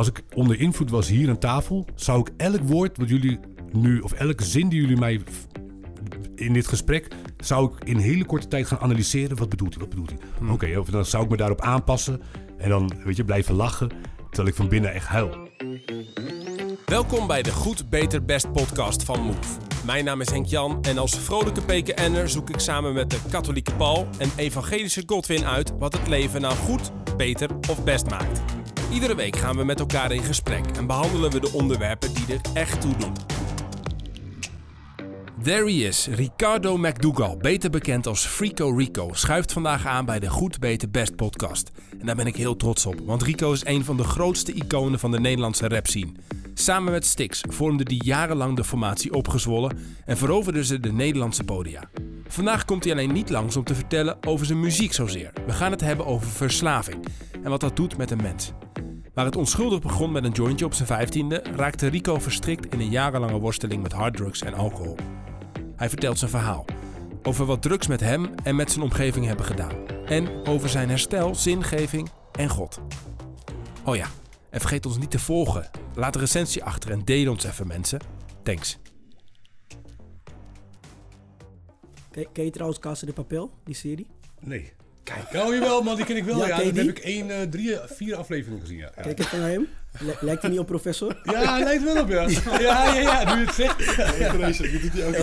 als ik onder invloed was hier aan tafel, zou ik elk woord wat jullie nu, of elke zin die jullie mij in dit gesprek, zou ik in hele korte tijd gaan analyseren. Wat bedoelt hij? Wat bedoelt hij? Oké, of dan zou ik me daarop aanpassen en dan, weet je, blijven lachen, terwijl ik van binnen echt huil. Welkom bij de Goed, Beter, Best podcast van Move. Mijn naam is Henk Jan en als vrolijke PKN'er zoek ik samen met de katholieke Paul en evangelische Godwin uit wat het leven nou goed, beter of best maakt. Iedere week gaan we met elkaar in gesprek en behandelen we de onderwerpen die er echt toe doen. There he is, Ricardo McDougall, beter bekend als Frico Rico, schuift vandaag aan bij de Goed, Beter, Best podcast. En daar ben ik heel trots op, want Rico is een van de grootste iconen van de Nederlandse rapscene. Samen met Styx vormde die jarenlang de formatie opgezwollen en veroverden ze de Nederlandse podia. Vandaag komt hij alleen niet langs om te vertellen over zijn muziek zozeer. We gaan het hebben over verslaving en wat dat doet met een mens. Waar het onschuldig begon met een jointje op zijn vijftiende, raakte Rico verstrikt in een jarenlange worsteling met harddrugs en alcohol. Hij vertelt zijn verhaal. Over wat drugs met hem en met zijn omgeving hebben gedaan. En over zijn herstel, zingeving en God. Oh ja, en vergeet ons niet te volgen. Laat een recensie achter en deel ons even mensen. Thanks. Ken, ken je trouwens Casa de Papel, die serie? Nee. Kijk. Oh jawel man, die ken ik wel. Ja, Ja, dat heb ik één, eh, drie, vier afleveringen gezien. Ja. Kijk even naar hem. Li- Lijkt hij niet op professor? Ja, hij lijkt wel op, ja. Ja, ja, ja, nu je het zegt.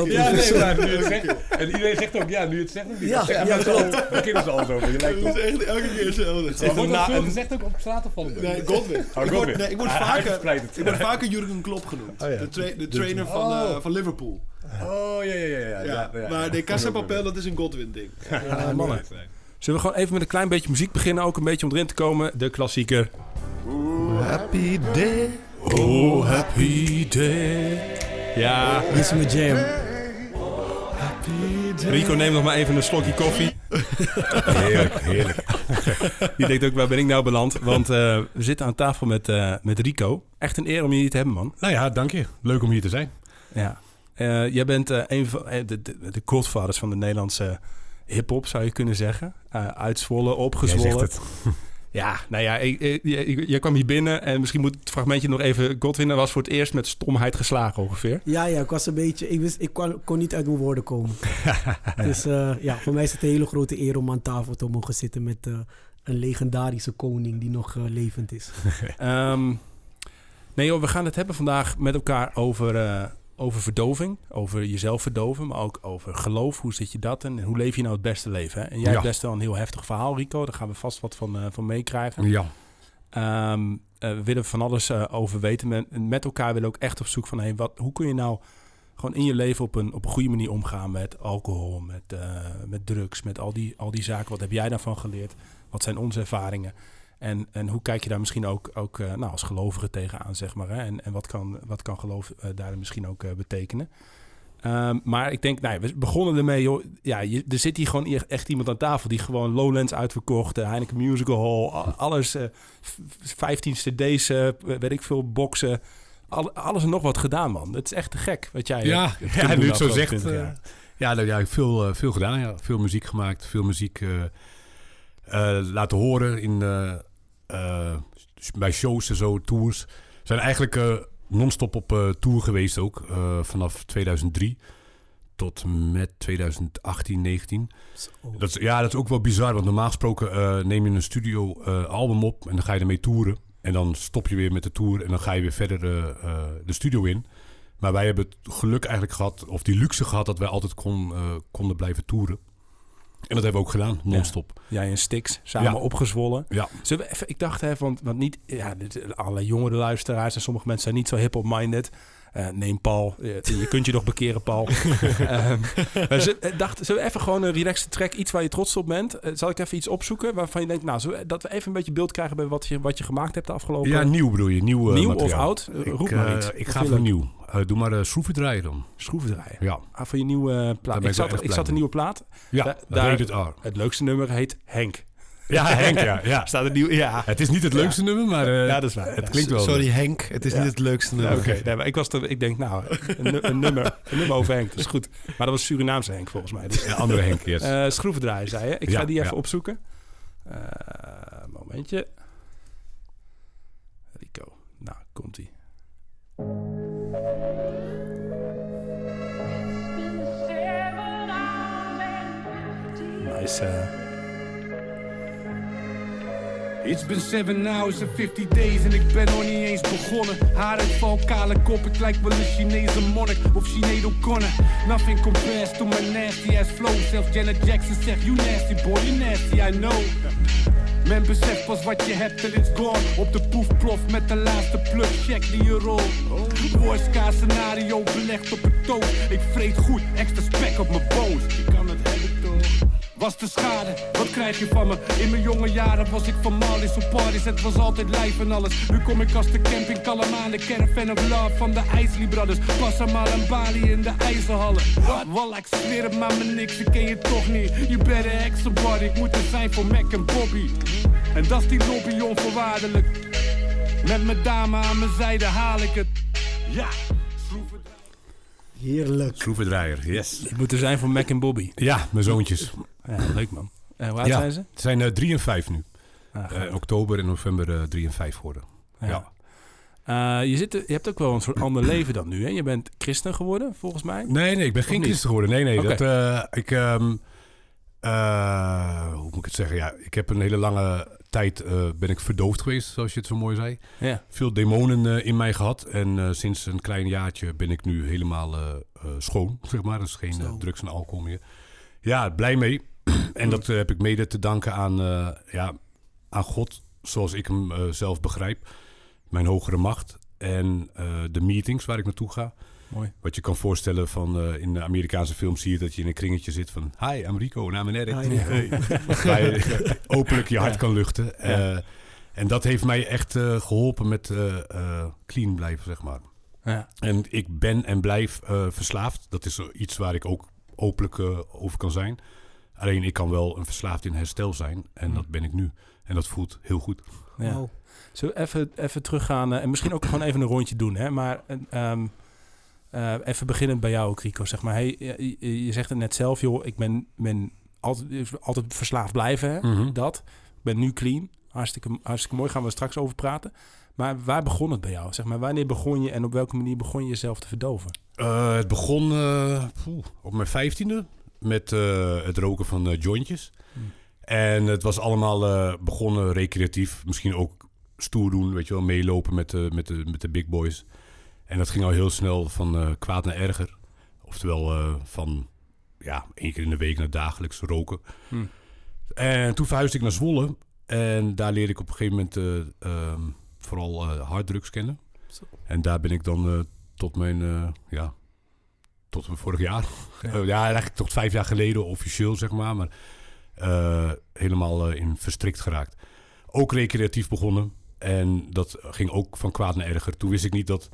Op Ja, nee, maar nu het zegt. En iedereen zegt ook, ja, nu het zegt. ook niet. Ja, Dat ja, mensen klopt. al- Dat kennen ze al zo. Je lijkt op. echt elke keer hetzelfde. Maar wordt dat veel gezegd ook op straat of vallen? Nee, Godwin. Oh, ik word, Godwin. nee, ik word Hij- hij vaker, het. ik word vaker Jurgen Klopp genoemd. Oh, ja. de, tra- de trainer van, eh, van Liverpool. Oh, ja, ja, ja. ja, Ja, ja, ja. maar de Casa Papel, dat is een Godwin-ding. Ja, mannen. Zullen we gewoon even met een klein beetje muziek beginnen, ook een beetje om erin te komen? De klassieker. Happy day. Oh, happy day. Ja, Dit is mijn jam. Rico neemt nog maar even een slokje koffie. Heerlijk, heerlijk. Die denkt ook, waar ben ik nou beland? Want eh, we zitten aan tafel met, eh, met Rico. Echt een eer om je hier te hebben, man. Nou ja, dank je. Leuk om hier te zijn. Ja. Eh, jij bent eh, een van de, de, de godfathers van de Nederlandse hip-hop, zou je kunnen zeggen. Uh, uitzwollen, Jij opgezwollen. zegt het. Ja, nou ja, ik, ik- je, kwam hier binnen en misschien moet het fragmentje nog even. Godwin was voor het eerst met stomheid geslagen ongeveer. Ja, ja, ik was een beetje... Ik, wist, ik kon, kon niet uit mijn woorden komen. dus eh, ja, voor mij is het een hele grote eer om aan tafel te mogen zitten met eh, een legendarische koning die nog levend is. Ehm, nee joh, we gaan het hebben vandaag met elkaar over, eh, over verdoving. Over jezelf verdoven, maar ook over geloof. Hoe zit je dat en hoe leef je nou het beste leven? Hè? En jij Ja. hebt best wel een heel heftig verhaal, Rico. Daar gaan we vast wat van, eh, van meekrijgen. Ja. Eh, we willen van alles eh, over weten. Met, met elkaar willen we ook echt op zoek van... Hey, wat, hoe kun je nou gewoon in je leven op een, op een goede manier omgaan... met alcohol, met, met drugs, met al die, al die zaken. Wat heb jij daarvan geleerd? Wat zijn onze ervaringen? En, en hoe kijk je daar misschien ook, ook eh, nou, als gelovige tegenaan, zeg maar. Hè? En, en wat, kan, wat kan geloof eh, daar misschien ook eh, betekenen? Ehm, maar ik denk, nou, ja, we begonnen ermee, joh. Ja, je, er zit hier gewoon echt iemand aan tafel die gewoon Lowlands uitverkocht, Heineken Musical Hall, alles, eh, v- 15 cd's, weet ik veel, boksen. Al- alles en nog wat gedaan, man. Het is echt te gek wat jij Ja, hebt ja, nu het zo zegt. 20 jaar. ja, nou, ja, veel, veel gedaan. Ja. Veel muziek gemaakt, veel muziek laten horen in, eh, eh, bij shows en zo, tours. We zijn eigenlijk eh, non-stop op eh, tour geweest ook, eh, vanaf 2003 tot met 2018, 19. Zo. Dat is, ja, dat is ook wel bizar, want normaal gesproken eh, neem je een studio eh, album op en dan ga je ermee toeren. En dan stop je weer met de tour en dan ga je weer verder eh, eh, de studio in. Maar wij hebben het geluk eigenlijk gehad, of die luxe gehad, dat wij altijd kon, eh, konden blijven toeren. En dat hebben we ook gedaan, non-stop. Jij en Stix, samen Ja. opgezwollen. Ja. Zullen we even, ik dacht even, want, want niet, ja, alle jongere luisteraars en sommige mensen zijn niet zo hip-hop-minded. Eh, neem Paul, je, je kunt je nog bekeren, Paul. Ehm, eh, dacht, zullen we even gewoon een relaxed track, iets waar je trots op bent? Eh, zal ik even iets opzoeken waarvan je denkt, nou, we- dat we even een beetje beeld krijgen bij wat je, wat je gemaakt hebt de afgelopen Ja, nieuw bedoel je, nieuw, eh, Nieuw materiaal. of oud? Eh, roep ik, maar eh, iets. Ik ga voor nieuw. Eh, doe maar uh, schroeven draaien dan. Schroeven draaien. Ja, Ah, voor je nieuwe eh, plaat. Ik ik zat, ik zat een nieuwe plaat. ja Da- daar, daar- het R. Het leukste nummer heet Henk. Ja, Henk, ja. ja. Staat een nieuw, ja. Het is niet het leukste nummer, maar eh, Ja, dat is waar. het klinkt wel. Sorry Henk, het is Ja. niet het leukste Ja, nummer. Oké, nee, maar ik, was er, ik denk, nou, een, nu- een nummer, een nummer over Henk, dat is goed. Maar dat was Surinaamse Henk volgens mij. Dus, Een andere Henk, yes. eh, schroevendraaier, zei je. Ik ga Ja, die even ja. opzoeken. Eh, momentje. Rico. Komt-ie. Nice. eh, It's been seven hours and 50 days en ik ben nog niet eens begonnen. Haar en val, kale kop, ik lijk wel een Chinese monnik of Sinead O'Connor. Nothing compares to my nasty ass flow. Zelfs Janet Jackson zegt, you nasty boy, you nasty, I know. Men beseft pas wat je hebt en it's gone. Op de poef plof met de laatste pluk, check die je rolt. Worst case scenario belegd op het toon. Ik vreet goed, extra spek op mijn boos. Ik kan het. Was de schade, wat krijg je van me? In mijn jonge jaren was ik van Marlies op parties, het was altijd lijf en alles. Nu kom ik als de camping Kalamaan, de caravan of love van de Isley Brothers. Pas maar en Bali in de ijzerhallen. Wallah, ik zweer het maar me niks, ik ken je toch niet. Je bent een heksenbody, ik moet er zijn voor Mac en Bobby. En dat is die lobby onvoorwaardelijk. Met mijn dame aan mijn zijde haal ik het. Ja, schroeven. Heerlijk. Schroevendraaier, yes. het moet er zijn voor Mac en Bobby. Ja, mijn zoontjes. Ja, leuk man. Hoe oud Ja. zijn ze? Het zijn eh, drie en vijf nu. Ah, Eh, oktober en november eh, drie en vijf geworden. Ja. Eh, je, zit, je hebt ook wel een soort ander leven dan nu. Hè? Je bent christen geworden, volgens mij. Nee, nee, ik ben geen niet? christen geworden. Nee, nee. Dat, eh, ik, ehm, eh, hoe moet ik het zeggen? Ja, ik heb een hele lange tijd eh, ben ik verdoofd geweest, zoals je het zo mooi zei. Ja. Veel demonen eh, in mij gehad. En eh, sinds een klein jaartje ben ik nu helemaal eh, eh, schoon, zeg maar. Dus geen eh, drugs en alcohol meer. Ja, blij mee. en dat eh, heb ik mede te danken aan, eh, ja, aan God, zoals ik hem eh, zelf begrijp. Mijn hogere macht. En eh, de meetings waar ik naartoe ga. Mooi. Wat je kan voorstellen van eh, in de Amerikaanse films zie je dat je in een kringetje zit van... Hi, I'm Rico, naar mijn Hi, Rico. Waar je openlijk je hart kan luchten. Eh, en dat heeft mij echt eh, geholpen met eh, eh, clean blijven, zeg maar. Ja. En ik ben en blijf eh, verslaafd. Dat is iets waar ik ook openlijk over kan zijn. Alleen ik kan wel een verslaafd in herstel zijn. En dat ben ik nu. En dat voelt heel goed. Ja. Wauw. Zullen we even, even teruggaan eh, en misschien ook gewoon even een rondje doen. Hè? Maar eh, ehm, eh, even beginnend bij jou Rico. Zeg maar, hey, je, zegt het net zelf, joh. Ik ben, ben altijd, altijd verslaafd blijven. Hè? Mhm. Dat. Ik ben nu clean. Hartstikke, hartstikke mooi. Gaan we straks over praten. Maar waar begon het bij jou? Zeg maar, wanneer begon je en op welke manier begon je jezelf te verdoven? Eh, het begon eh, poeh, op mijn vijftiende met eh, het roken van eh, jointjes. Hmm. En het was allemaal eh, begonnen recreatief. Misschien ook stoer doen, weet je wel, meelopen met de, met, de, met de big boys. En dat ging al heel snel van kwaad naar erger. Oftewel van ja, één keer in de week naar dagelijks roken. Hmm. En toen verhuisde ik naar Zwolle. En daar leerde ik op een gegeven moment eh, ehm, vooral eh, harddrugs kennen. Zo. En daar ben ik dan tot mijn, ja, tot vorig jaar. Ja. Ja. ja, eigenlijk tot vijf jaar geleden officieel, zeg maar. Maar eh, helemaal eh, in verstrikt geraakt. Ook recreatief begonnen. En dat ging ook van kwaad naar erger. Toen wist ik niet dat,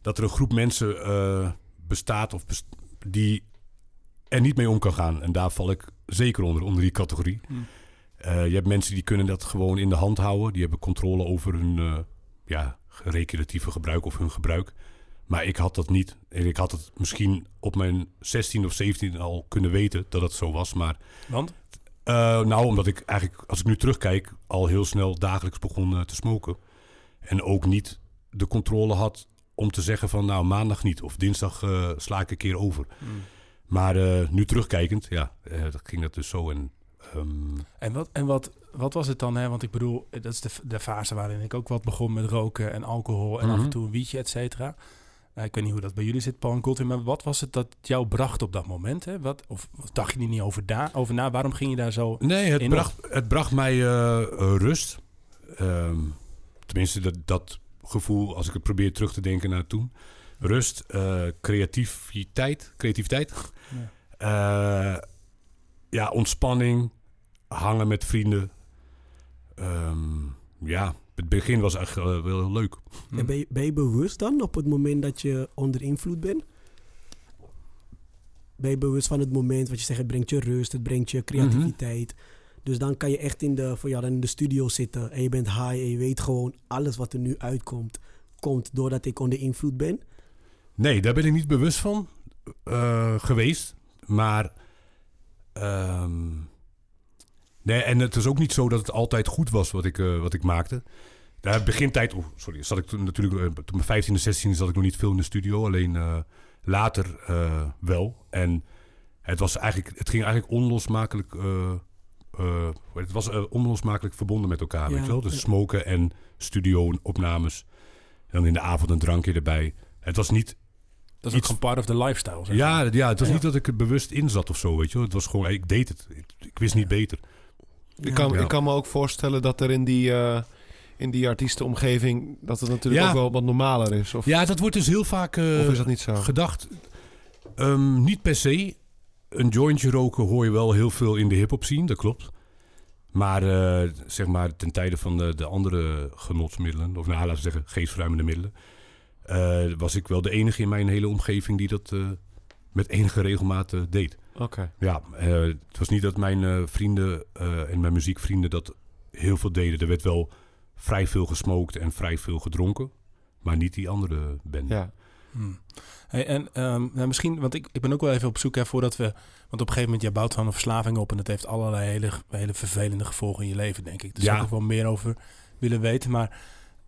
dat er een groep mensen eh, bestaat of best- die er niet mee om kan gaan. En daar val ik zeker onder, onder die categorie. Eh, je hebt mensen die kunnen dat gewoon in de hand houden. Die hebben controle over hun eh, ja, recreatieve gebruik of hun gebruik. Maar ik had dat niet. Ik had het misschien op mijn 16 of 17 al kunnen weten dat het zo was. Maar Want? eh, nou, omdat ik eigenlijk, als ik nu terugkijk, al heel snel dagelijks begon eh, te smoken. En ook niet de controle had om te zeggen van nou maandag niet of dinsdag eh, sla ik een keer over. Maar eh, nu terugkijkend, ja, dat ging dat dus zo. En ehm, En, wat, en wat, wat was het dan? Hè? Want ik bedoel, dat is de, de fase waarin ik ook wat begon met roken en alcohol en af en Mhm. toe een wietje, et cetera. Eh, ik weet niet hoe dat bij jullie zit, Paul en Colton, maar wat was het dat jou bracht op dat moment? Hè? Wat, of, of dacht je er niet over, da over na? Waarom ging je daar zo... Nee, het in bracht, het bracht mij eh, eh, rust. Ehm, tenminste, dat, dat gevoel, als ik het probeer terug te denken naar toen. Rust, eh, creativiteit. Creativiteit. Ja. ja, ontspanning. Hangen met vrienden. Ehm, ja, het begin was echt eh, wel heel leuk. En ben, je, ben je bewust dan op het moment dat je onder invloed bent? Ben je bewust van het moment wat je zegt, het brengt je rust, het brengt je creativiteit. Dus dan kan je echt in de, voor jou dan in de studio zitten en je bent high en je weet gewoon alles wat er nu uitkomt, komt doordat ik onder invloed ben. Nee, daar ben ik niet bewust van eh, geweest. Maar. ehm, nee, en het is ook niet zo dat het altijd goed was wat ik, eh, wat ik maakte. de begintijd, oh, sorry, zat ik toen natuurlijk, eh, toen mijn 15 en 16 zat ik nog niet veel in de studio, alleen eh, later eh, wel. En het, was eigenlijk, het ging eigenlijk onlosmakelijk, eh, eh, het was onlosmakelijk verbonden met elkaar, Ja, weet je wel? Dus ja. smoken en studio-opnames. En dan in de avond een drankje erbij. Het was niet Dat is ook Iets- gewoon part of the lifestyle. zeg maar. ja, ja, het was Ja. niet dat ik er bewust in zat of zo, weet je wel. Het was gewoon, ik deed het. Ik, ik wist niet beter. Ik kan, Ja. ik kan me ook voorstellen dat er in die, eh, in die artiestenomgeving... dat het natuurlijk Ja. ook wel wat normaler is. Of, Ja, dat wordt dus heel vaak eh, of is dat niet zo? gedacht. Ehm, niet per se. Een jointje roken hoor je wel heel veel in de hip-hop scene, dat klopt. Maar eh, zeg maar ten tijde van de, de andere genotsmiddelen, of nou laten we zeggen geestverruimende middelen, was ik wel de enige in mijn hele omgeving die dat met enige regelmaat deed. Oké. Ja, eh, het was niet dat mijn eh, vrienden eh, en mijn muziekvrienden dat heel veel deden. Er werd wel vrij veel gesmokt en vrij veel gedronken. Maar niet die andere band. Ja. Hmm. Hey, en ehm, nou, misschien, want ik, ik ben ook wel even op zoek hè, voordat we. Want op een gegeven moment, je bouwt gewoon een verslaving op en dat heeft allerlei hele, hele vervelende gevolgen in je leven, denk ik. Dus Ja. daar zou ik wel meer over willen weten. Maar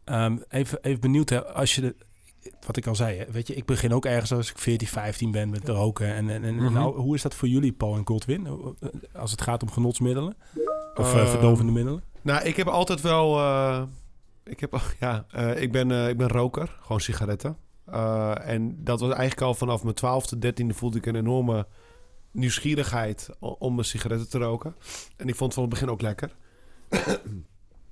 ehm, even, even benieuwd, hè, als je de, wat ik al zei, hè, weet je, ik begin ook ergens als ik 14, 15 ben met roken. En, en, en Mhm. nou, hoe is dat voor jullie, Paul en Goldwin, als het gaat om genotsmiddelen? Of eh, Eh, verdovende middelen? Nou, ik heb altijd wel... eh, ik, heb, ja, eh, ik, ben, eh, ik ben roker. Gewoon sigaretten. Eh, en dat was eigenlijk al vanaf mijn twaalfde, dertiende voelde ik een enorme nieuwsgierigheid om mijn sigaretten te roken. En ik vond het van het begin ook lekker.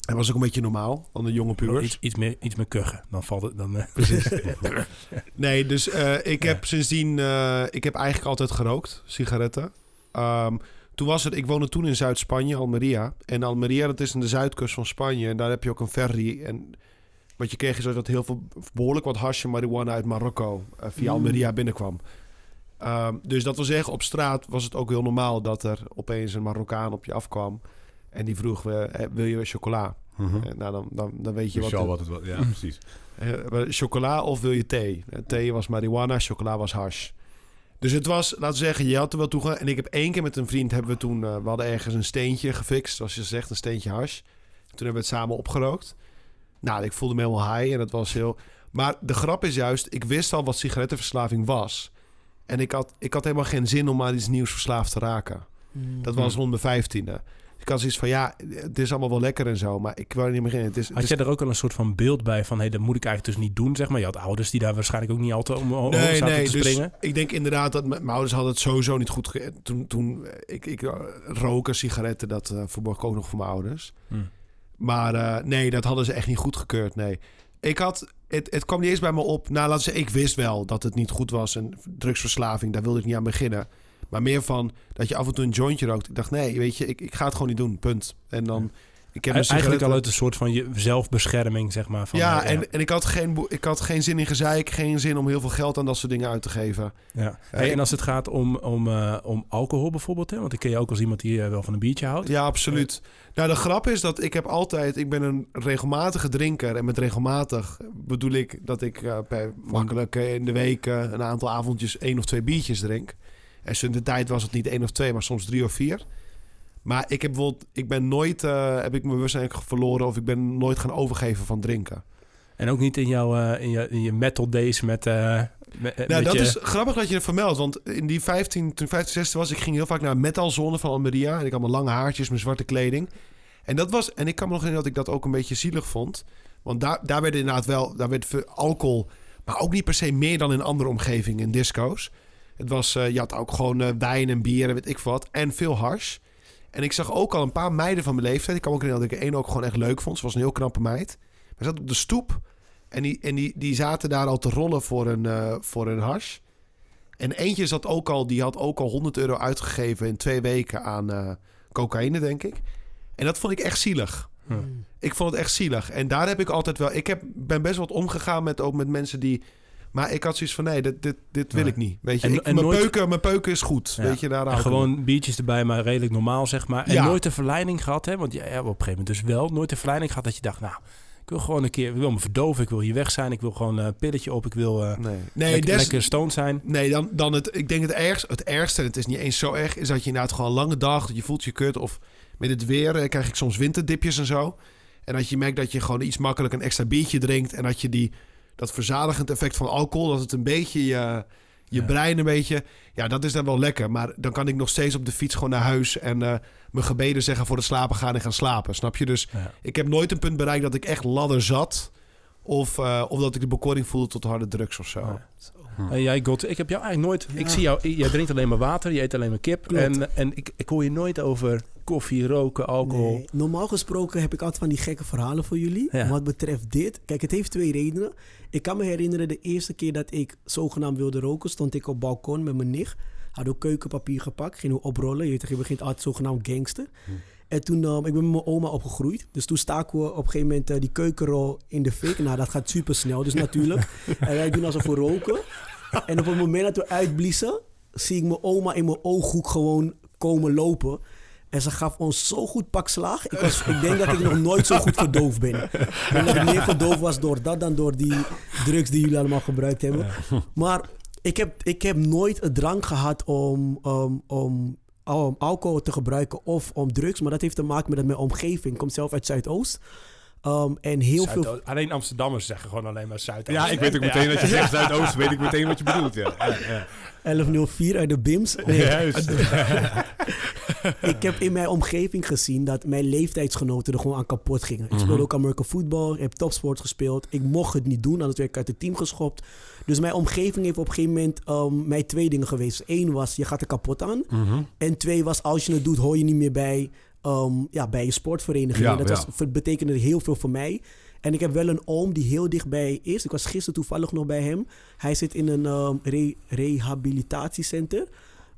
En was ook een beetje normaal dan de jonge pubers. Iets, iets, meer, iets meer kuchen, dan valt het dan. eh, Nee, dus eh, ik Ja. heb sindsdien... eh, ik heb eigenlijk altijd gerookt, sigaretten. Ehm, toen was het... Ik woonde toen in Zuid-Spanje, Almeria. En Almeria, dat is aan de zuidkust van Spanje. En daar heb je ook een ferry. En wat je kreeg is dat heel veel... behoorlijk wat hash en marihuana uit Marokko... via Mm. Almeria binnenkwam. Ehm, dus dat wil zeggen, op straat was het ook heel normaal... dat er opeens een Marokkaan op je afkwam... En die vroeg, eh, wil je chocola? Mhm. Eh, nou, dan, dan, dan weet je wat... de- wat het wel. Ja, precies. eh, maar chocola of wil je thee? Eh, Thee was marihuana, chocola was hash. Dus het was, laten we zeggen, je had er wel toegang. En ik heb één keer met een vriend, hebben we toen, eh, we hadden ergens een steentje gefixt, zoals je zegt, een steentje hash. Toen hebben we het samen opgerookt. Nou, ik voelde me helemaal high en dat was heel... Maar de grap is juist, ik wist al wat sigarettenverslaving was. En ik had, ik had helemaal geen zin om aan iets nieuws verslaafd te raken. Mm. Dat was rond mijn vijftiende. Had zoiets van, ja, het is allemaal wel lekker en zo, maar ik er niet meer in. Het is, het Had is jij er ook al een soort van beeld bij van... hé, hey, dat moet ik eigenlijk dus niet doen, zeg maar. Je had ouders die daar waarschijnlijk ook niet altijd om om Nee, te dus springen. ik denk inderdaad dat mijn ouders hadden het sowieso niet goed ge- Toen, toen eh, ik, ik eh, roken, sigaretten, dat eh, verborg ik ook nog voor mijn ouders. Hm. Maar nee, dat hadden ze echt niet goed gekeurd, nee. Ik had, het, het kwam niet eens bij me op. Nou, laten zeggen, ik wist wel dat het niet goed was. En drugsverslaving, daar wilde ik niet aan beginnen. Maar meer van dat je af en toe een jointje rookt. Ik dacht, nee, weet je, ik, ik ga het gewoon niet doen, punt. En dan, ik heb Eigenlijk al uit een soort van je zelfbescherming, zeg maar. Van, ja, eh, en, en ik, had geen, ik had geen zin in gezeik, geen zin om heel veel geld aan dat soort dingen uit te geven. ja. Hey, en als het gaat om, om, eh, om alcohol bijvoorbeeld, hè? want ik ken je ook als iemand die eh, wel van een biertje houdt. Ja, absoluut. Nou, de grap is dat ik heb altijd... Ik ben een regelmatige drinker. En met regelmatig bedoel ik dat ik per makkelijk in de week... een aantal avondjes één of twee biertjes drink. En in de tijd was het niet één of twee, maar soms drie of vier. Maar ik heb bijvoorbeeld... Ik ben nooit... eh, heb ik mijn bewustzijn verloren... of ik ben nooit gaan overgeven van drinken. En ook niet in, jouw, eh, in, je, in je metal days met... met, Nou, dat je- is grappig dat je het vermeldt. Want in die 15, toen ik 15, 16 was, ik ging heel vaak naar metalzone van Almeria. En ik had mijn lange haartjes, mijn zwarte kleding. En dat was, en ik kan me nog herinneren dat ik dat ook een beetje zielig vond. Want daar, daar werd inderdaad wel, daar werd alcohol, maar ook niet per se meer dan in andere omgevingen, in disco's. Het was, eh, je had ook gewoon eh, wijn en bier en weet ik wat. En veel hars. En ik zag ook al een paar meiden van mijn leeftijd. Ik kan ook herinneren dat ik één ook gewoon echt leuk vond. Ze was een heel knappe meid. Maar ze zat op de stoep. En die, en die, die zaten daar al te rollen voor een, eh, voor een hash. En eentje zat ook al, die had ook al 100 euro uitgegeven in twee weken aan cocaïne, denk ik. En dat vond ik echt zielig. Mm. Ik vond het echt zielig. En daar heb ik altijd wel... Ik heb, ben best wat omgegaan met, ook met mensen die... Maar ik had zoiets van, nee, dit, dit, dit wil ik niet. Weet je, En- ik, en mijn, nooit- peuken, mijn peuken is goed. Ja. Weet je, daar gewoon biertjes erbij, maar redelijk normaal, zeg maar. En Ja. nooit de verleiding gehad, hè? Want ja, op een gegeven moment dus wel. Nooit de verleiding gehad dat je dacht, nou, ik wil gewoon een keer... Ik wil me verdoven, ik wil hier weg zijn. Ik wil gewoon eh, een pilletje op. Ik wil eh, Nee, nee lekker, des- lekker stoned zijn. Nee, dan, dan het, ik denk het ergste, het ergste, en het is niet eens zo erg, is dat je inderdaad gewoon een lange dag, dat je voelt je kut. Of met het weer eh, krijg ik soms winterdipjes en zo. En dat je merkt dat je gewoon iets makkelijk een extra biertje drinkt. En dat je die, dat verzadigend effect van alcohol, dat het een beetje je, je Ja. brein een beetje... Ja, dat is dan wel lekker. Maar dan kan ik nog steeds op de fiets gewoon naar huis... en eh, mijn gebeden zeggen voor het slapen gaan en gaan slapen. Snap je? Dus Ja. ik heb nooit een punt bereikt dat ik echt ladder zat... Of, eh, of dat ik de bekoring voelde tot harde drugs of zo. Ja. En jij, God, ik heb jou eigenlijk nooit... Ik zie jou, jij drinkt alleen maar water, je eet alleen maar kip. Klopt. En, en ik, ik hoor je nooit over koffie, roken, alcohol. Nee, normaal gesproken heb ik altijd van die gekke verhalen voor jullie. Ja. Wat betreft dit. Kijk, het heeft twee redenen. Ik kan me herinneren, de eerste keer dat ik zogenaamd wilde roken, stond ik op balkon met mijn nicht. Had ook keukenpapier gepakt, ging oprollen. Je, weet je begint altijd zogenaamd gangster. En toen, um, ik ben met mijn oma opgegroeid. Dus toen staken we op een gegeven moment eh, die keukenrol in de fik. Nou, dat gaat super snel, dus natuurlijk. en wij doen alsof we roken. En op het moment dat we uitbliezen, zie ik mijn oma in mijn ooghoek gewoon komen lopen. En ze gaf ons zo goed pak slaag. Ik, was, ik denk dat ik nog nooit zo goed verdoofd ben. Ik denk dat ik meer verdoofd was door dat dan door die drugs die jullie allemaal gebruikt hebben. Maar ik heb, ik heb nooit een drang gehad om, om, om, om alcohol te gebruiken of om drugs. Maar dat heeft te maken met mijn omgeving. Ik kom zelf uit Zuidoost. Um, en heel veel... Alleen Amsterdammers zeggen gewoon alleen maar Zuidoost. Ja, ik weet ook meteen dat je zegt Zuidoost, weet ik meteen wat je bedoelt. Ja. Ja, ja. 1104 uit de BIMS. Nee, Juist. ik heb in mijn omgeving gezien dat mijn leeftijdsgenoten er gewoon aan kapot gingen. Ik Mhm. speelde ook American football, ik heb topsport gespeeld. Ik mocht het niet doen, anders werd ik uit het team geschopt. Dus mijn omgeving heeft op een gegeven moment um, mij twee dingen geweest. Eén was, je gaat er kapot aan. Mhm. En twee was, als je het doet, hoor je niet meer bij, um, ja, bij je sportvereniging. Ja, En dat ja. was, betekende heel veel voor mij. En ik heb wel een oom die heel dichtbij is. Ik was gisteren toevallig nog bij hem. Hij zit in een um, re- rehabilitatiecenter.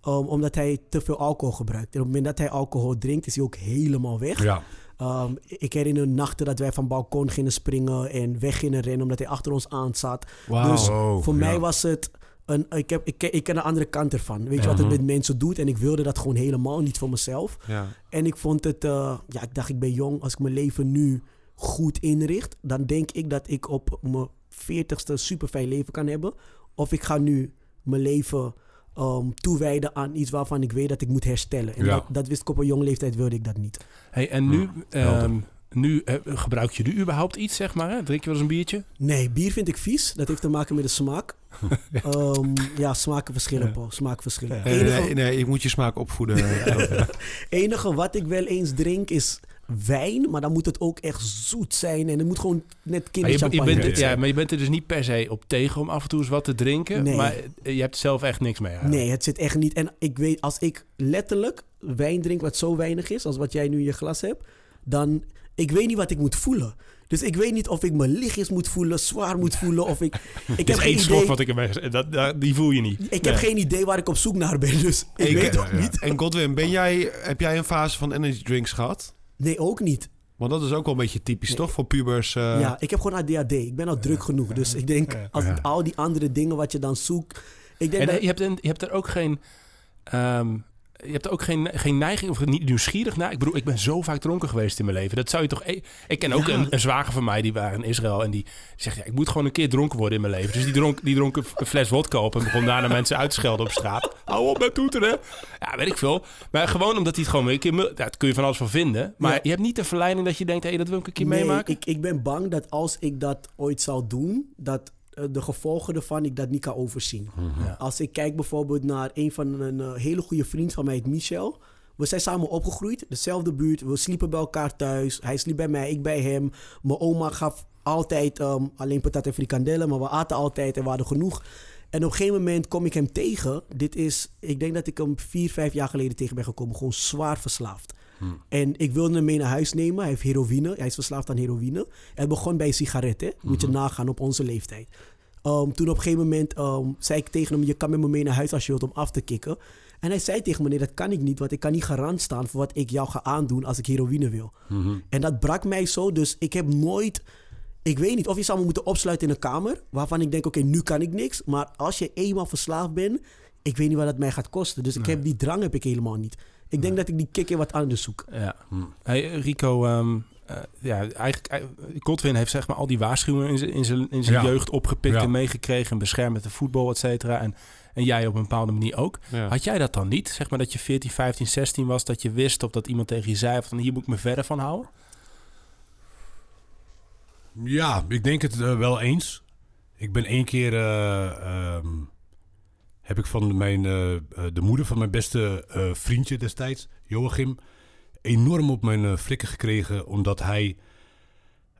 um, omdat hij te veel alcohol gebruikt. En op het moment dat hij alcohol drinkt, is hij ook helemaal weg. Ja. Um, ik herinner nachten dat wij van balkon gingen springen en weg gingen rennen omdat hij achter ons aan zat. Wauw. Dus Oh, voor ja. mij was het een. Ik, heb, ik, ken- ik ken de andere kant ervan. Weet je wat het met mensen doet? En ik wilde dat gewoon helemaal niet voor mezelf. Ja. En ik vond het. eh, ja, ik dacht, ik ben jong. Als ik mijn leven nu goed inricht, dan denk ik dat ik op mijn 40ste super fijn leven kan hebben. Of ik ga nu mijn leven um, toewijden aan iets waarvan ik weet dat ik moet herstellen. En Ja. dat, dat wist ik op een jonge leeftijd, wilde ik dat niet. Hey, en nu, ehm, nu eh, gebruik je nu überhaupt iets, zeg maar? Hè? Drink je wel eens een biertje? Nee, bier vind ik vies. Dat heeft te maken met de smaak. Ehm, ja, smaken verschillen, Ja. Paul. Smaken verschillen. Nee, Enige, nee, nee, je moet je smaak opvoeden. enige wat ik wel eens drink is wijn. Maar dan moet het ook echt zoet zijn. En het moet gewoon net Maar je, je kinderchampagne bent, zijn. ja, maar je bent er dus niet per se op tegen om af en toe eens wat te drinken. Nee. Maar eh, je hebt zelf echt niks mee. eigenlijk. Nee, het zit echt niet. En ik weet, als ik letterlijk wijn drink wat zo weinig is, als wat jij nu in je glas hebt, dan, ik weet niet wat ik moet voelen. Dus ik weet niet of ik me lichtjes moet voelen, zwaar moet voelen, of ik... Ik Dit heb is geen idee, wat ik gezegd dat, dat, Die voel je niet. ik Nee. heb geen idee waar ik op zoek naar ben, dus ik Ik- weet ook ja. niet. en Godwin, ben jij, heb jij een fase van energy drinks gehad? Nee, ook niet. Want dat is ook wel een beetje typisch, Nee. toch? Voor pubers. eh, ja, ik heb gewoon ADHD. Ik ben al druk genoeg. Dus ik denk, als Ja. al die andere dingen wat je dan zoekt... Ik denk En dat, eh, je hebt, je hebt er ook geen... ehm, je hebt ook geen, geen neiging of niet nieuwsgierig naar. Ik bedoel, ik ben zo vaak dronken geweest in mijn leven. Dat zou je toch... e- Ik ken ook Ja. een, een zwager van mij, die waren in Israël. En die zegt, ja, ik moet gewoon een keer dronken worden in mijn leven. Dus die dronk, die dronk een fles wodka op en begon daarna mensen uit te schelden op straat. Hou op met toeteren. Ja, weet ik veel. Maar gewoon omdat hij het gewoon... Een keer, daar kun je van alles van vinden. Maar Ja. je hebt niet de verleiding dat je denkt... hé, dat wil ik een keer nee, meemaken. ik, ik ben bang dat als ik dat ooit zal doen, dat eh, de gevolgen ervan ik dat niet kan overzien. Ja. Als ik kijk bijvoorbeeld naar een van een eh, hele goede vriend van mij, Michel. We zijn samen opgegroeid, dezelfde buurt. We sliepen bij elkaar thuis. Hij sliep bij mij, ik bij hem. Mijn oma gaf altijd ehm, alleen patat en frikandellen, maar we aten altijd en we hadden genoeg. En op een gegeven moment kom ik hem tegen. Dit is, ik denk dat ik hem vier, vijf jaar geleden tegen ben gekomen. Gewoon zwaar verslaafd. En ik wilde hem mee naar huis nemen. Hij heeft heroïne. Hij is verslaafd aan heroïne. Het begon bij sigaretten. Moet je nagaan op onze leeftijd. Um, toen op een gegeven moment um, zei ik tegen hem... je kan met me mee naar huis als je wilt om af te kicken. En hij zei tegen me... nee, dat kan ik niet... want ik kan niet garant staan voor wat ik jou ga aandoen... als ik heroïne wil. En dat brak mij zo. Dus ik heb nooit... Ik weet niet of je zou me moeten opsluiten in een kamer... waarvan ik denk, oké, nu kan ik niks. Maar als je eenmaal verslaafd bent... ik weet niet wat dat mij gaat kosten. Dus ik heb die drang heb ik helemaal niet. Ik denk dat ik die kick in wat anders zoek. Ja. Hey, Rico, ehm, eh, ja, eigenlijk, eh, Godwin heeft zeg maar al die waarschuwingen in zijn, in zijn, in zijn Ja. jeugd opgepikt Ja. en meegekregen. En beschermd met de voetbal, et cetera. En, en jij op een bepaalde manier ook. Ja. Had jij dat dan niet? Zeg maar dat je 14, 15, 16 was, dat je wist of dat iemand tegen je zei van hier moet ik me verder van houden? Ja, ik denk het eh, wel eens. Ik ben één keer... eh, ehm, heb ik van mijn, eh, eh, de moeder van mijn beste eh, vriendje destijds, Joachim... enorm op mijn flikken gekregen... omdat hij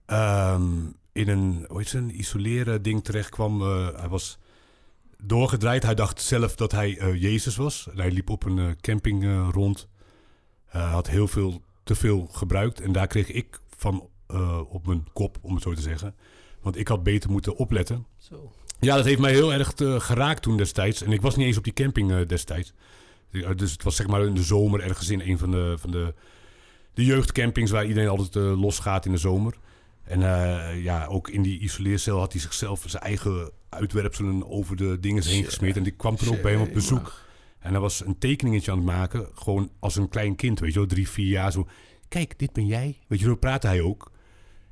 ehm, in een, hoe heet het, isoleren ding terecht kwam. Hij was doorgedraaid. Hij dacht zelf dat hij Jezus was. Hij liep op een camping eh, rond. Had heel veel, te veel gebruikt. En daar kreeg ik van op mijn kop, om het zo te zeggen. Want ik had beter moeten opletten. Zo. Ja, dat heeft mij heel erg eh, geraakt toen destijds. En ik was niet eens op die camping eh, destijds. Dus het was zeg maar in de zomer ergens in een van de, van de, de jeugdcampings... waar iedereen altijd eh, losgaat in de zomer. En ja, ook in die isoleercel had hij zichzelf zijn eigen uitwerpselen over de dingen heen gesmeerd. En die kwam toen ook bij hem op bezoek. En hij was een tekeningetje aan het maken, gewoon als een klein kind, weet je wel, drie, vier jaar zo. Kijk, dit ben jij. Weet je, zo praatte hij ook.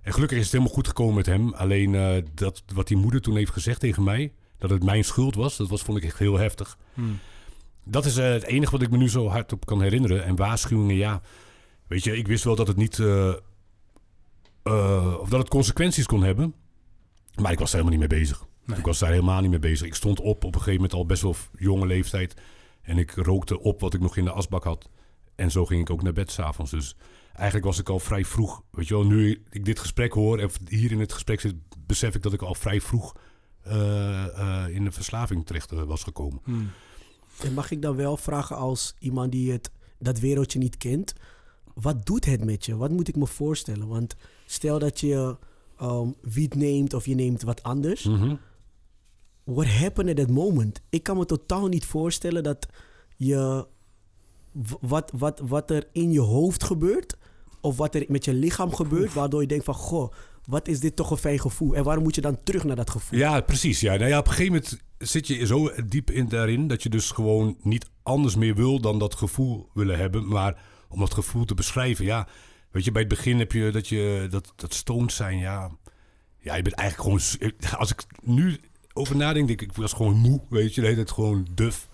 En gelukkig is het helemaal goed gekomen met hem. Alleen eh, dat, wat die moeder toen heeft gezegd tegen mij, dat het mijn schuld was, dat was, vond ik echt heel heftig. Dat is eh, het enige wat ik me nu zo hard op kan herinneren. En waarschuwingen, ja. Weet je, ik wist wel dat het niet. eh, of dat het consequenties kon hebben. Maar ik was daar helemaal niet mee bezig. Nee. Ik was daar helemaal niet mee bezig. Ik stond op op een gegeven moment al best wel jonge leeftijd. En ik rookte op wat ik nog in de asbak had. En zo ging ik ook naar bed s'avonds. Dus eigenlijk was ik al vrij vroeg. Weet je wel, nu ik dit gesprek hoor en hier in het gesprek zit, besef ik dat ik al vrij vroeg eh, eh, in de verslaving terecht eh, was gekomen. Hmm. En mag ik dan wel vragen als iemand die het, dat wereldje niet kent, wat doet het met je? Wat moet ik me voorstellen? Want stel dat je um, wiet neemt of je neemt wat anders. Mhm. What happened at that moment? Ik kan me totaal niet voorstellen dat je wat, wat, wat er in je hoofd gebeurt of wat er met je lichaam gebeurt, waardoor je denkt van goh, wat is dit toch een fijn gevoel? En waarom moet je dan terug naar dat gevoel? Ja, precies. Ja. Nou ja, op een gegeven moment zit je zo diep in daarin dat je dus gewoon niet anders meer wil dan dat gevoel willen hebben. Maar om dat gevoel te beschrijven, ja. Weet je, bij het begin heb je dat je dat, dat stoned zijn, ja. Ja, je bent eigenlijk gewoon. Als ik nu over nadenk, denk ik, ik was gewoon moe, weet je. De hele tijd gewoon duf.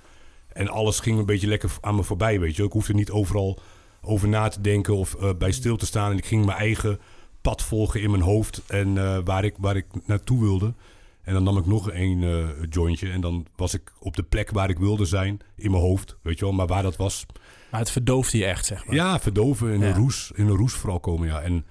En alles ging een beetje lekker aan me voorbij, weet je. Ik hoefde niet overal over na te denken of eh, bij stil te staan. En ik ging mijn eigen pad volgen in mijn hoofd en eh, waar, ik, waar ik naartoe wilde. En dan nam ik nog een eh, jointje en dan was ik op de plek waar ik wilde zijn in mijn hoofd, weet je wel. Maar waar dat was, Maar het verdoofde je echt, zeg maar. ja, verdoven, in Ja. een roes, in een roes vooral komen, ja. En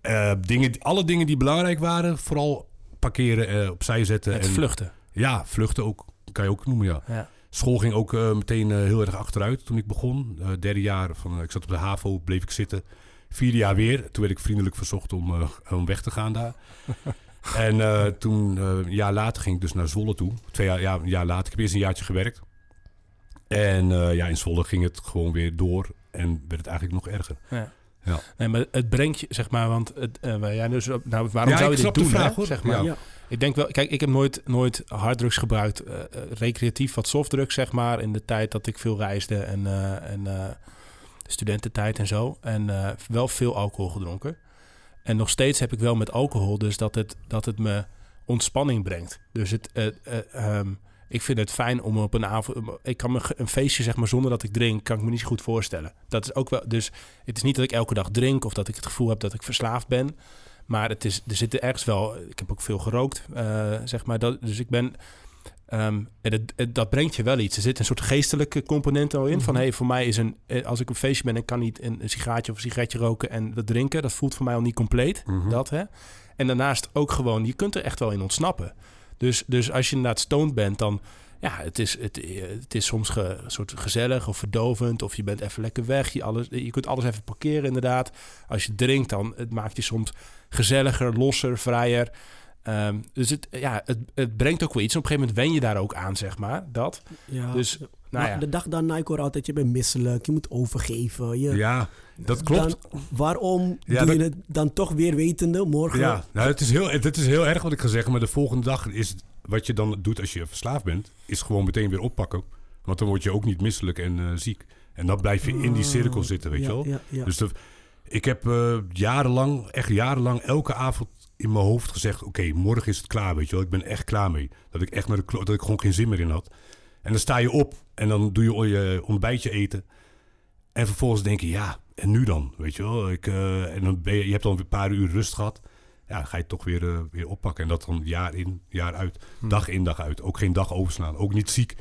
eh, dingen, alle dingen die belangrijk waren, vooral parkeren, opzij zetten. Het en, vluchten. Ja, vluchten ook, kan je ook noemen, ja. Ja. School ging ook eh, meteen eh, heel erg achteruit toen ik begon. Eh, derde jaar, van, ik zat op de HAVO, bleef ik zitten. Vierde jaar weer. Toen werd ik vriendelijk verzocht om, eh, om weg te gaan daar. en eh, toen, eh, een jaar later, ging ik dus naar Zwolle toe. Twee jaar, ja, een jaar later. Ik heb eerst een jaartje gewerkt. En eh, ja, in Zwolle ging het gewoon weer door. En werd het eigenlijk nog erger. Ja. Ja. Nee, maar het brengt je, zeg maar, want het, jij dus, nou, waarom Ja, zou je dit doen, vraag, hè? zeg maar. Ja. Ik denk wel, kijk, ik heb nooit, nooit harddrugs gebruikt, eh, eh, recreatief wat softdrugs, zeg maar, in de tijd dat ik veel reisde en, eh, en studententijd en zo. En wel veel alcohol gedronken. En nog steeds heb ik wel met alcohol, dus dat het, dat het me ontspanning brengt. Dus het, eh, eh, ehm, ik vind het fijn om op een avond. Ik kan me een feestje, zeg maar, zonder dat ik drink, kan ik me niet zo goed voorstellen. Dat is ook wel. Dus het is niet dat ik elke dag drink of dat ik het gevoel heb dat ik verslaafd ben. Maar het is, er zitten ergens wel. Ik heb ook veel gerookt, eh, zeg maar. Dat, dus ik ben. ehm, en het, het- dat brengt je wel iets. Er zit een soort geestelijke component al in. Van hey, voor mij is een. eh, Als ik op een feestje ben en kan niet een, een sigaartje of een sigaretje roken en dat drinken, dat voelt voor mij al niet compleet. Mhm. Dat hè. En daarnaast ook gewoon, je kunt er echt wel in ontsnappen. Dus, dus als je inderdaad stoned bent, dan ja, het is, het, eh, het is soms ge, een soort gezellig of verdovend. Of je bent even lekker weg. Je, alles, je kunt alles even parkeren, inderdaad. Als je drinkt, dan het maakt je soms gezelliger, losser, vrijer. Ehm, dus het, ja, het, het brengt ook wel iets. Op een gegeven moment wen je daar ook aan, zeg maar. Dat. Ja. Dus, nou ja. de dag daarna, ik hoor altijd, je bent misselijk, je moet overgeven. Je, Ja, dat klopt. Dan, waarom Ja, doe dat- je het dan toch weer wetende morgen? Ja, nou, het, is heel, het is heel erg wat ik ga zeggen. Maar de volgende dag is het- wat je dan doet als je verslaafd bent, is gewoon meteen weer oppakken. Want dan word je ook niet misselijk en eh, ziek. En dan blijf je in die cirkel zitten, weet je wel. Dus de, ik heb eh, jarenlang, echt jarenlang, elke avond in mijn hoofd gezegd: Oké, morgen is het klaar, weet je wel. Ik ben echt klaar mee. Dat ik echt naar de klo- dat ik gewoon geen zin meer in had. En dan sta je op en dan doe je al je ontbijtje eten. En vervolgens denk je: Ja, en nu dan? Weet je wel. Ik, eh, en dan ben je, je hebt dan een paar uur rust gehad. Ja, ga je het toch weer, eh, weer oppakken. En dat dan jaar in, jaar uit, Hm. dag in, dag uit. Ook geen dag overslaan. Ook niet ziek.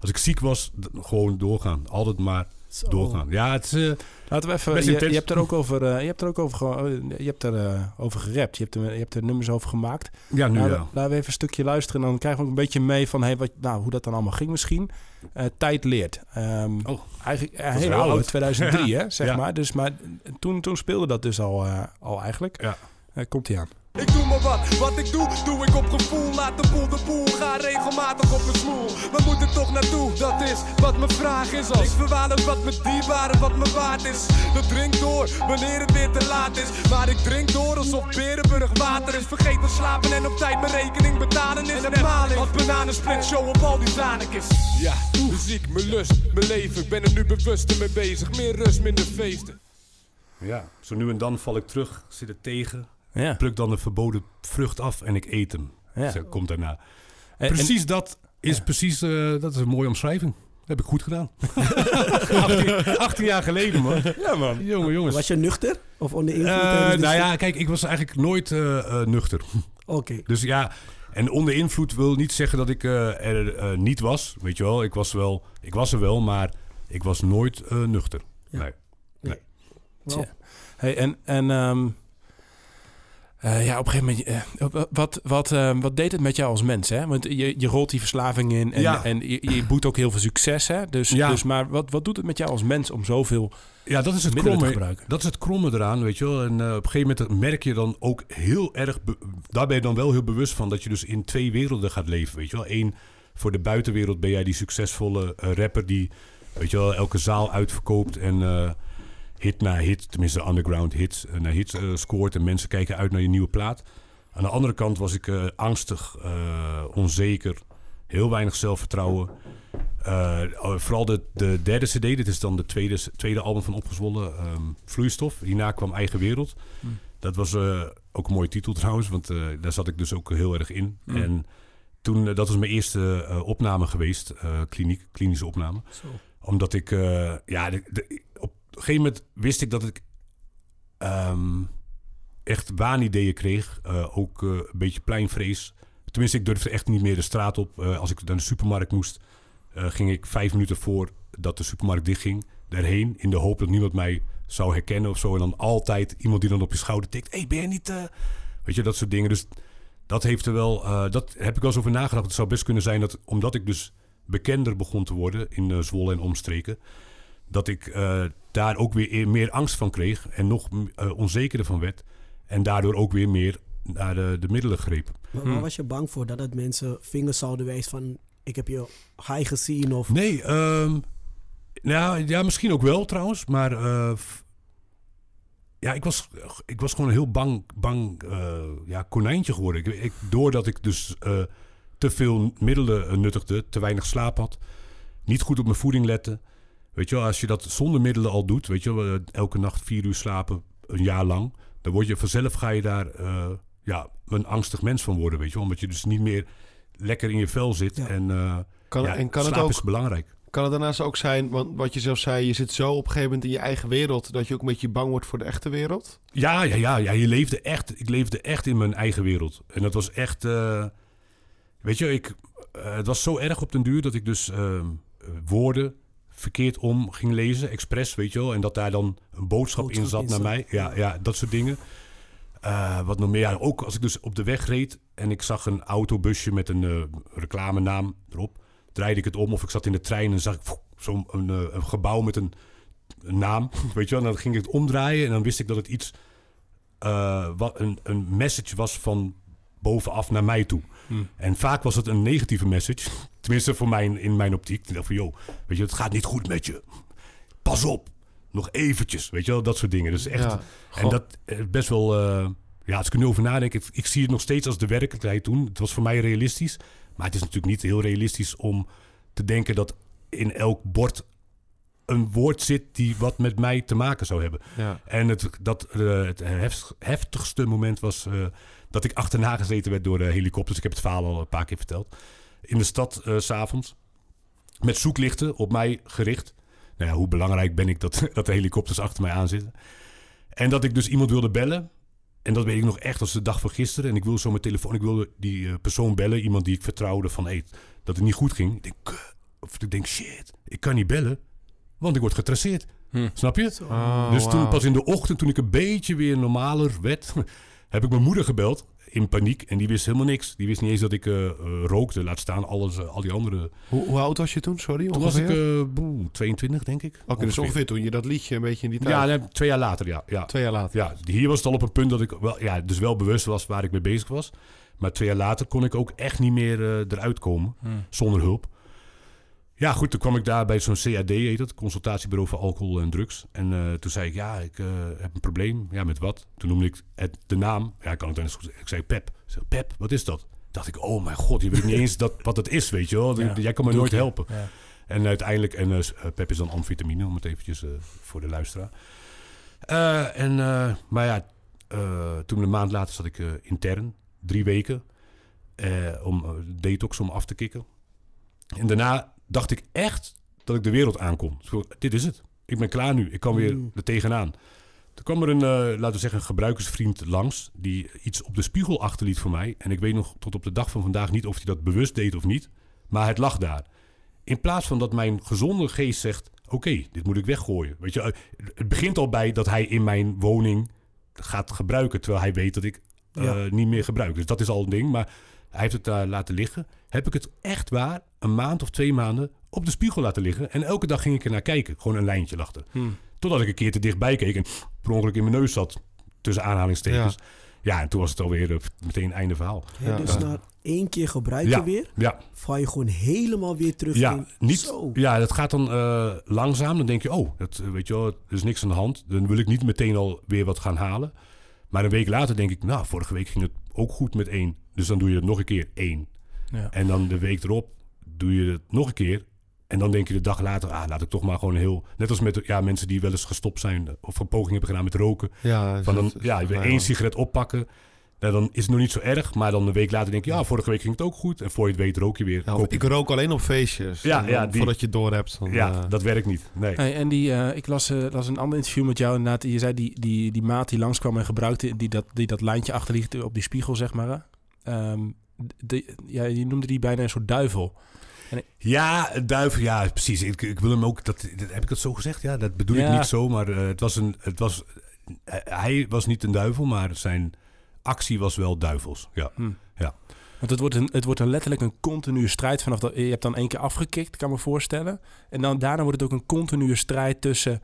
Als ik ziek was, d- gewoon doorgaan. Altijd maar Zo. doorgaan. Ja, het is... eh, Laten we even. Best Je, hebt er ook over. eh, je hebt er ook over. ge- eh, Je hebt er eh, over gerapt. Je hebt er, je hebt er nummers over gemaakt. ja, nu Nou, ja. Laten we even een stukje luisteren. En dan krijgen we ook een beetje mee van hey, wat, nou, hoe dat dan allemaal ging misschien. Eh, tijd leert. Ehm, Oh. eigenlijk eh, heel oud, oud. 2003 hè, zeg Ja. maar. Dus, maar toen, toen speelde dat dus al, eh, al eigenlijk. Ja. Eh, komt hij aan. Ik doe maar wat, wat ik doe, doe ik op gevoel. Laat de boel de boel, ga regelmatig op een smoel. We moeten toch naartoe, dat is wat mijn vraag is. Als ik verwaarloos wat me dierbaar en wat me waard is. Dat drink door, wanneer het weer te laat is. Maar ik drink door alsof Berenburg water is. Vergeet te slapen en op tijd mijn rekening betalen is. En maling, als bananensplit show op al die zanekjes. Ja, muziek, mijn lust, mijn leven. Ik ben er nu bewust mee bezig. Meer rust, minder feesten. ja. Zo nu en dan val ik terug, zit er tegen. Ja. Pluk dan de verboden vrucht af en ik eet hem. Ja. Zo komt daarna. En- en- Precies dat is Ja. precies, eh, dat is een mooie omschrijving. Dat heb ik goed gedaan. 18, 18 jaar geleden, man. ja, man. Jongen, jongens. Was je nuchter? Of onder invloed? Eh, de nou ja, kijk, ik was eigenlijk nooit eh, nuchter. Oké. Dus ja, en onder invloed wil niet zeggen dat ik eh, er eh, niet was. Weet je wel, ik was, wel, ik was er wel, maar ik was nooit eh, nuchter. Ja. Nee. Tja. Hey, en en ehm, eh, ja, op een gegeven moment, eh, wat, wat, eh, wat deed het met jou als mens? Hè? Want je, je rolt die verslaving in en, Ja. en je, je boet ook heel veel succes. Hè? Dus, Ja. dus, maar wat, wat doet het met jou als mens om zoveel Ja, dat is het middelen te kromme. gebruiken? Dat is het kromme eraan, weet je wel. En eh, op een gegeven moment merk je dan ook heel erg... daar ben je dan wel heel bewust van... dat je dus in twee werelden gaat leven, weet je wel. Eén, voor de buitenwereld ben jij die succesvolle rapper... die, weet je wel, elke zaal uitverkoopt en... hit na hit, tenminste underground hits, eh, na hits eh, scoort... en mensen kijken uit naar je nieuwe plaat. Aan de andere kant was ik eh, angstig, onzeker... heel weinig zelfvertrouwen... Oh, vooral de, de derde CD, dit is dan de tweede, tweede album van Opgezwollen, ehm, Vloeistof. Hierna kwam Eigen Wereld. Hmm. Dat was ook een mooie titel trouwens, want daar zat ik dus ook heel erg in. Hmm. En toen, dat was mijn eerste opname geweest, kliniek, klinische opname. Zo. Omdat ik, ja, de, de- op een gegeven moment wist ik dat ik ehm, echt waanideeën kreeg. Eh, ook eh, een beetje pleinvrees. Tenminste, ik durfde echt niet meer de straat op. Eh, als ik naar de supermarkt moest, ging ik vijf minuten voor dat de supermarkt dichtging, daarheen. In de hoop dat niemand mij zou herkennen of zo. En dan altijd iemand die dan op je schouder tikt. Hé, hey, ben je niet... eh?" Weet je, dat soort dingen. Dus dat heeft er wel... dat heb ik wel eens over nagedacht. Het zou best kunnen zijn dat, omdat ik dus bekender begon te worden in Zwolle en omstreken... dat ik daar ook weer e- meer angst van kreeg en nog mm, eh, onzekerder van werd. En daardoor ook weer meer naar de, de middelen greep. Maar Hmm. waar was je bang voor? Dat het mensen vingers zouden wijzen van... Ik heb je high gezien of... Nee, ehm, nou, ja, misschien ook wel trouwens. Maar eh, ja, ik was, ik was gewoon een heel bang, bang eh, ja, konijntje geworden. Ik, ik, doordat ik dus eh, te veel middelen nuttigde, te weinig slaap had, niet goed op mijn voeding lette. Weet je wel, als je dat zonder middelen al doet, weet je wel, eh, elke nacht vier uur slapen, een jaar lang, dan word je vanzelf ga je daar eh, ja, een angstig mens van worden, weet je wel. Omdat je dus niet meer lekker in je vel zit. Ja. En, eh, Kan, ja, en kan het, slaap ook, is belangrijk. kan het daarnaast ook zijn, want wat je zelf zei, je zit zo op een gegeven moment in je eigen wereld, dat je ook een beetje bang wordt voor de echte wereld? Ja, ja, ja, ja, je leefde echt. Ik leefde echt in mijn eigen wereld. En dat was echt. weet je, ik, het was zo erg op den duur dat ik dus ehm, eh, woorden verkeerd om ging lezen, expres, weet je wel. En dat daar dan een boodschap, in zat naar mij. Ja, ja, dat soort dingen. Eh, wat nog meer, ja, ook als ik dus op de weg reed en ik zag een autobusje met een eh reclamenaam erop, draaide ik het om of ik zat in de trein en zag ik zo'n een, eh, een gebouw met een, een naam, weet je wel. En dan ging ik het omdraaien en dan wist ik dat het iets, wat een, een message was van bovenaf naar mij toe. Hmm. En vaak was het een negatieve message, tenminste voor mij in mijn optiek. Ik dacht van, joh, weet je, het gaat niet goed met je. Pas op, nog eventjes, weet je wel, dat soort dingen. Dus echt, Ja. en dat eh, best wel, eh, ja, als ik er nu over nadenk, ik, ik zie het nog steeds als de werkelijkheid toen. Het was voor mij realistisch, maar het is natuurlijk niet heel realistisch om te denken dat in elk bord een woord zit die wat met mij te maken zou hebben. Ja. En het, dat, eh, het hef- heftigste moment was dat ik achterna gezeten werd door de helikopters. Ik heb het verhaal al een paar keer verteld. In de stad eh, s s'avonds. Met zoeklichten op mij gericht. Nou ja, hoe belangrijk ben ik dat, dat de helikopters achter mij aanzitten. En dat ik dus iemand wilde bellen. En dat weet ik nog echt als de dag van gisteren. En ik wilde zo mijn telefoon, ik wilde die eh, persoon bellen. Iemand die ik vertrouwde van, hey, dat het niet goed ging. Ik denk, of ik denk, shit, ik kan niet bellen. Want ik word getraceerd. Hm. Snap je? Oh, dus toen pas in de ochtend, toen ik een beetje weer normaler werd, heb ik mijn moeder gebeld in paniek. En die wist helemaal niks. Die wist niet eens dat ik eh, eh, rookte. Laat staan alles, eh, al die andere. Hoe, hoe oud was je toen? Sorry, Toen was ongeveer? ik eh, boe, 22, denk ik. Oké, dus ongeveer toen je dat liedje een beetje in die tijd... Ja, nee, twee jaar later, ja. ja. Twee jaar later. Ja, hier was het al op een punt dat ik wel, ja, dus wel bewust was waar ik mee bezig was. Maar twee jaar later kon ik ook echt niet meer eh, eruit komen Hm. zonder hulp. Ja, goed, toen kwam ik daar bij zo'n CAD, heet het, Consultatiebureau voor Alcohol en Drugs. En eh, toen zei ik, ja, ik eh, heb een probleem. Ja, met wat? Toen noemde ik het, de naam. Ja, ik kan het eens goed zeggen. Ik zei, Pep. Ik zeg, Pep, wat is dat? dacht ik, oh mijn god, je weet niet eens dat, wat het is, weet je wel. Ja, Jij kan me nooit je. helpen. Ja. En uiteindelijk, en eh, Pep is dan amfetamine, om het eventjes voor de luisteraar. En, maar ja, toen een maand later zat ik intern, drie weken, om detox om af te kicken. En daarna dacht ik echt dat ik de wereld aankom. Dit is het. Ik ben klaar nu. Ik kan weer Mm. er tegenaan. Toen kwam er een, eh, laten we zeggen, een gebruikersvriend langs... die iets op de spiegel achterliet voor mij. En ik weet nog tot op de dag van vandaag niet of hij dat bewust deed of niet. Maar het lag daar. In plaats van dat mijn gezonde geest zegt... oké, dit moet ik weggooien. Weet je, eh, het begint al bij dat hij in mijn woning gaat gebruiken... terwijl hij weet dat ik eh, Ja. niet meer gebruik. Dus dat is al een ding. Maar hij heeft het daar laten liggen. Heb ik het echt waar een maand of twee maanden op de spiegel laten liggen. En elke dag ging ik er naar kijken. Gewoon een lijntje lachten. Hm. Totdat ik een keer te dichtbij keek en per ongeluk in mijn neus zat. Tussen aanhalingstekens. Ja, en toen was het alweer eh, meteen einde verhaal. Ja, dus na één keer gebruiken Ja. weer, Ja, val je gewoon helemaal weer terug ja, in. niet, Zo. ja dat gaat dan eh, langzaam. Dan denk je, oh, dat, eh, weet je wel, er is niks aan de hand. Dan wil ik niet meteen al weer wat gaan halen. Maar een week later denk ik, nou, vorige week ging het ook goed met één. Dus dan doe je het nog een keer één. Ja. En dan de week erop doe je het nog een keer. En dan denk je de dag later, ah, laat ik toch maar gewoon heel... Net als met ja, mensen die wel eens gestopt zijn of een poging hebben gedaan met roken. Ja, Van dan, ja, weer één sigaret oppakken. Nou, dan is het nog niet zo erg. Maar dan een week later denk je, ja, vorige week ging het ook goed. En voor je het weet rook je weer. Ja, ik rook alleen op feestjes. Ja, ja, die- Voordat je het door hebt. Dan, ja, eh, dat werkt niet. Nee. Hey, en die, eh, ik las, eh, las een ander interview met jou. Inderdaad, je zei die, die, die maat die langskwam en gebruikte, die dat, die dat lijntje achterliet op die spiegel, zeg maar. Ehm, de, ja, je noemde die bijna een soort duivel. Ja, duivel, ja, precies. Ik, ik wil hem ook, dat, dat- heb ik dat zo gezegd? Ja, dat bedoel ik niet zo, maar eh, het was een, het was, eh, hij was niet een duivel, maar zijn actie was wel duivels. Ja, Hm. Ja. Want het wordt, een, het wordt een letterlijk een continue strijd vanaf dat je hebt dan één keer afgekikt, kan me voorstellen. En dan daarna wordt het ook een continue strijd tussen,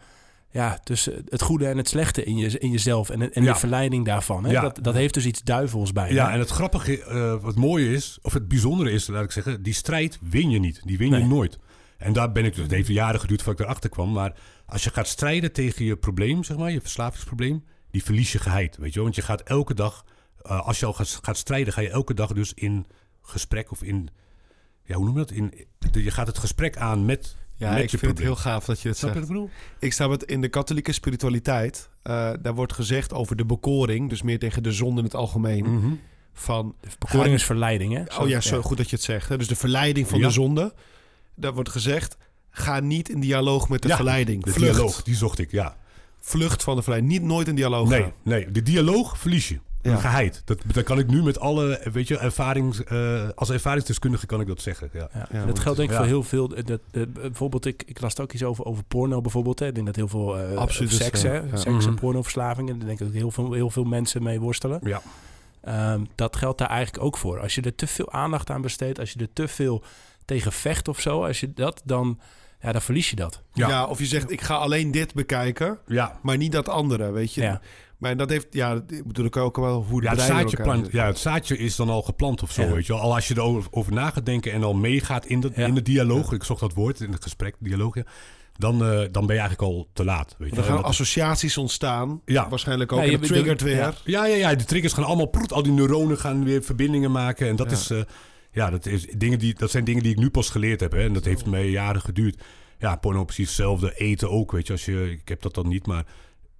ja, tussen het goede en het slechte in, je, in jezelf en, en Ja. de verleiding daarvan. Hè? Ja. Dat, dat heeft dus iets duivels bij. ja en het grappige, eh, wat mooie is, of het bijzondere is, laat ik zeggen, die strijd win je niet. Die win je nooit. En daar ben ik dus, het heeft jaren geduurd voordat ik erachter kwam, maar als je gaat strijden tegen je probleem, zeg maar, je verslavingsprobleem, die verlies je geheid, weet je wel. Want je gaat elke dag, eh, als je al gaat, gaat strijden, ga je elke dag dus in gesprek of in, ja, hoe noem je dat? In, je gaat het gesprek aan met, ja, met ik je vind het heel gaaf dat je het Snap zegt. wat ik bedoel? Ik snap het in de katholieke spiritualiteit. eh, daar wordt gezegd over de bekoring. Dus meer tegen de zonde in het algemeen. Mhm. Van, Bekoring ga- is verleiding, hè? Oh ja, zo goed dat je het zegt. Hè? Dus de verleiding van Ja. de zonde. Daar wordt gezegd, ga niet in dialoog met de Ja, verleiding. De Vlucht. dialoog, die zocht ik, ja. Vlucht van de verleiding. Niet nooit in dialoog Nee, gaan. nee, de dialoog verlies je. Ja. Geheid. Dat, dat kan ik nu met alle, weet je, ervarings, eh, als ervaringsdeskundige kan ik dat zeggen. Ja. Ja, Ja, dat geldt denk ik ja. voor heel veel. eh, Dat, eh, bijvoorbeeld, ik, ik las er ook iets over, over porno bijvoorbeeld. Hè. Ik denk dat heel veel Absoluut, over seks, ja. hè, Ja. seks en Mhm. pornoverslavingen. Daar denk ik dat heel veel, heel veel mensen mee worstelen. Ja. Ehm, dat geldt daar eigenlijk ook voor. Als je er te veel aandacht aan besteedt, als je er te veel tegen vecht of zo, als je dat dan, ja, dan verlies je dat. Ja. Ja. of je zegt, ik ga alleen dit bekijken, Ja. maar niet dat andere, weet je. Ja. Maar dat heeft, ja, ik bedoel, ik kan ook wel hoe de Ja, het zaadje, plant, ja, het zaadje is dan al geplant of zo, Ja. weet je wel. Al als je erover over na gaat denken en al meegaat in de, Ja. in de dialoog, ik zocht dat woord in het gesprek, dialoog, ja, dan, eh, dan ben je eigenlijk al te laat, weet je Er gaan associaties ontstaan, Ja. waarschijnlijk ook. Je triggert weer. ja. Ja, ja, ja, de triggers gaan allemaal proet. Al die neuronen gaan weer verbindingen maken. En dat Ja. is, eh, ja, dat is dingen die, dat zijn dingen die ik nu pas geleerd heb. Hè. En dat heeft mij jaren geduurd. Ja, porno precies hetzelfde. Eten ook, weet je. Als je, ik heb dat dan niet, maar...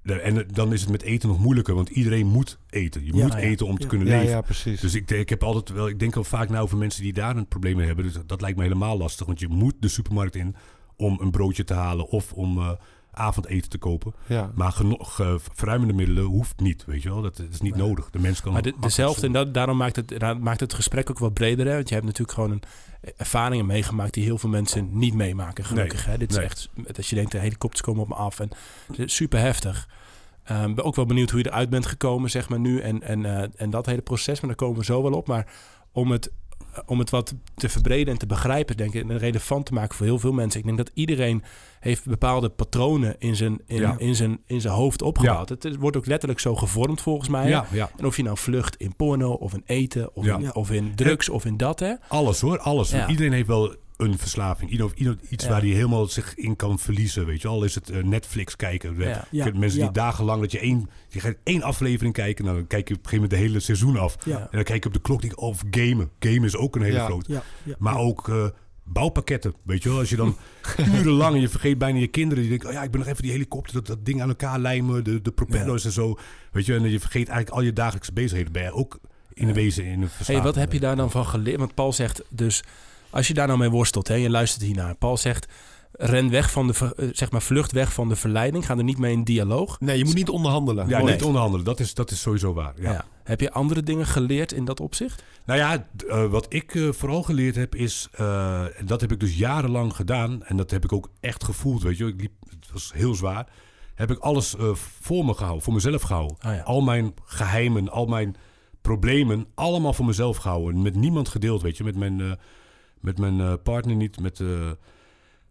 En dan is het met eten nog moeilijker, want iedereen moet eten. Je Ja, moet ja. eten om te kunnen leven. ja, precies. Dus ik, ik heb altijd wel, ik denk al vaak na over mensen die daar een probleem mee hebben. Dus dat lijkt me helemaal lastig, want je moet de supermarkt in om een broodje te halen of om eh, avondeten te kopen. Ja. Maar genoeg verruimende middelen hoeft niet, weet je wel. Dat, is niet nodig. De mens kan... Maar de, dezelfde, en dat, daarom maakt het, maakt het gesprek ook wat breder. Hè? Want je hebt natuurlijk gewoon een eh, ervaringen meegemaakt die heel veel mensen niet meemaken, gelukkig. hè? Dit is echt, als je denkt, de helikopters komen op me af. En super heftig. Ehm, ben ook wel benieuwd hoe je eruit bent gekomen, zeg maar nu. En, en, eh, en dat hele proces, maar daar komen we zo wel op. Maar om het, om het wat te verbreden en te begrijpen, denk ik, en relevant te maken voor heel veel mensen. Ik denk dat iedereen heeft bepaalde patronen in zijn, in, Ja. in zijn, in zijn hoofd opgebouwd. Het, het wordt ook letterlijk zo gevormd volgens mij. Ja, ja. En of je nou vlucht in porno of in eten of, Ja. in, of in drugs of in dat, hè? Alles hoor, alles. Ja. Iedereen heeft wel een verslaving. Ieder, ieder, iets Ja. waar hij helemaal zich in kan verliezen, weet je. Al is het eh, Netflix kijken. Ja. Ik Ja, mensen ja. die dagenlang dat je één, je gaat één aflevering kijken. Nou, dan kijk je op een gegeven moment de hele seizoen af. Ja. En dan kijk je op de klok. Denk, of gamen. Gamen is ook een hele Ja. grote. Ja, ja, Maar ja. ook eh, bouwpakketten, weet je wel. Als je dan urenlang en je vergeet bijna je kinderen. Die denken, oh ja, ik ben nog even die helikopter, dat, dat ding aan elkaar lijmen. De, de propellers en zo. Weet je, en je vergeet eigenlijk al je dagelijkse bezigheden. Ben je ook in de wezen in een Hey, verslaving. wat heb je daar dan van geleerd? Want Paul zegt dus, als je daar nou mee worstelt, hè, je luistert hiernaar. Paul zegt, ren weg van de, eh, zeg maar, vlucht weg van de verleiding. Ga er niet mee in dialoog. Nee, je moet niet onderhandelen. Ja, Nee. niet onderhandelen. Dat is, dat is sowieso waar. Ja. Ja. Heb je andere dingen geleerd in dat opzicht? Nou ja, eh, wat ik eh, vooral geleerd heb is, dat heb ik dus jarenlang gedaan en dat heb ik ook echt gevoeld, weet je. Ik liep, het was heel zwaar. Heb ik alles voor me gehouden, voor mezelf gehouden. Ah ja. Al mijn geheimen, al mijn problemen, allemaal voor mezelf gehouden. Met niemand gedeeld, weet je. Met mijn, met mijn eh, partner niet, met, eh,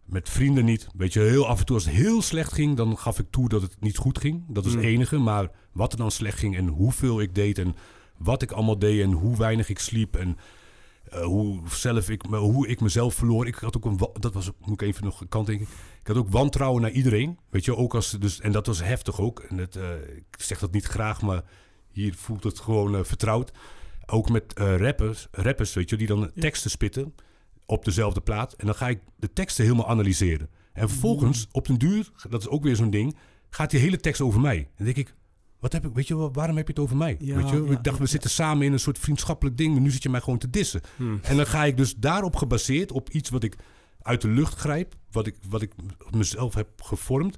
met vrienden niet. Weet je, heel af en toe als het heel slecht ging, dan gaf ik toe dat het niet goed ging. Dat is het Mm. enige. Maar wat er dan slecht ging en hoeveel ik deed en wat ik allemaal deed en hoe weinig ik sliep en eh, hoe, zelf ik, hoe ik mezelf verloor. Ik had ook een, dat was, moet ik even nog een kant denken. Ik had ook wantrouwen naar iedereen. Weet je, ook als, dus, en dat was heftig ook. En het, ik zeg dat niet graag, maar hier voelt het gewoon vertrouwd. Ook met rappers, rappers, weet je, die dan teksten spitten op dezelfde plaat. En dan ga ik de teksten helemaal analyseren. En vervolgens, op den duur, dat is ook weer zo'n ding, gaat die hele tekst over mij. En dan denk ik, wat heb ik, weet je, waarom heb je het over mij? Ja, weet je, ja, ik dacht, ja, we zitten samen in een soort vriendschappelijk ding, maar nu zit je mij gewoon te dissen. Hmm. En dan ga ik dus daarop gebaseerd, op iets wat ik uit de lucht grijp, wat ik, wat ik mezelf heb gevormd,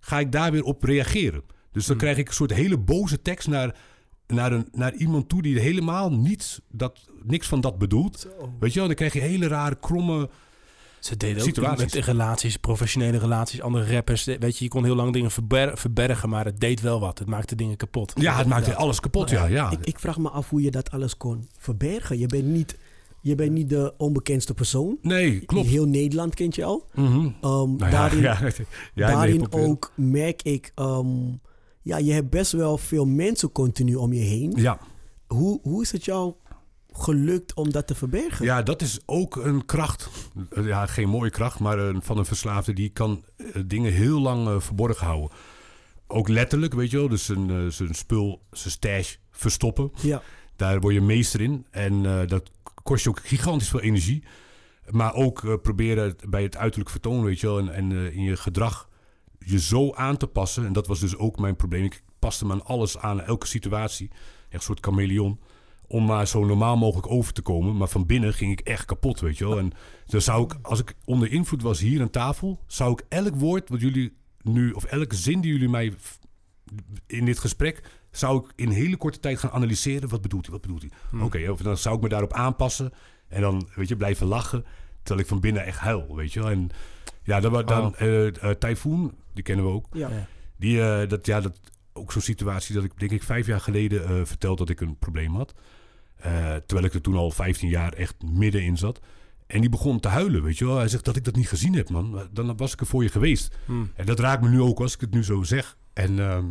ga ik daar weer op reageren. Dus dan Hmm. krijg ik een soort hele boze tekst naar, naar, een, naar iemand toe die helemaal niets, dat, niks van dat bedoelt. Zo. Weet je wel, dan krijg je hele rare, kromme... Ze deden ook Situaties. met relaties, professionele relaties, andere rappers. Weet je, je kon heel lang dingen verber- verbergen, maar het deed wel wat. Het maakte dingen kapot. Ja, het maakt alles kapot, ja. ja. Ik, ik vraag me af hoe je dat alles kon verbergen. Je bent niet, je bent niet de onbekendste persoon. Nee, klopt. Heel Nederland kent je al. Mhm. Um, Nou ja, daarin ja, nee, daarin ook merk ik... um, ja, je hebt best wel veel mensen continu om je heen. Ja. Hoe, hoe is het jou gelukt om dat te verbergen? ja, dat is ook een kracht. Ja, geen mooie kracht, maar van een verslaafde die kan eh, dingen heel lang eh, verborgen houden. Ook letterlijk, weet je wel. Dus zijn, eh, zijn spul, zijn stash verstoppen. Ja. Daar word je meester in. En dat kost je ook gigantisch veel energie. Maar ook proberen bij het uiterlijk vertoon, weet je wel. En, en in je gedrag je zo aan te passen. En dat was dus ook mijn probleem. Ik paste me aan alles aan, elke situatie. Echt een soort chameleon. Om maar zo normaal mogelijk over te komen. Maar van binnen ging ik echt kapot, weet je wel. En dan zou ik, als ik onder invloed was hier aan tafel... zou ik elk woord wat jullie nu... of elke zin die jullie mij in dit gesprek... zou ik in hele korte tijd gaan analyseren. Wat bedoelt hij, wat bedoelt hij? Oké, of dan zou ik me daarop aanpassen. En dan, weet je, blijven lachen. Terwijl ik van binnen echt huil, weet je wel. En ja, dan, dan eh, eh, Typhoon, die kennen we ook. Ja. Die, eh, dat, ja, dat ook zo'n situatie dat ik denk ik vijf jaar geleden eh vertelde dat ik een probleem had. Eh, terwijl ik er toen al 15 jaar echt middenin zat. En die begon te huilen, weet je wel. Hij zegt dat ik dat niet gezien heb, man. Dan was ik er voor je geweest. Hmm. En dat raakt me nu ook als ik het nu zo zeg. En ehm,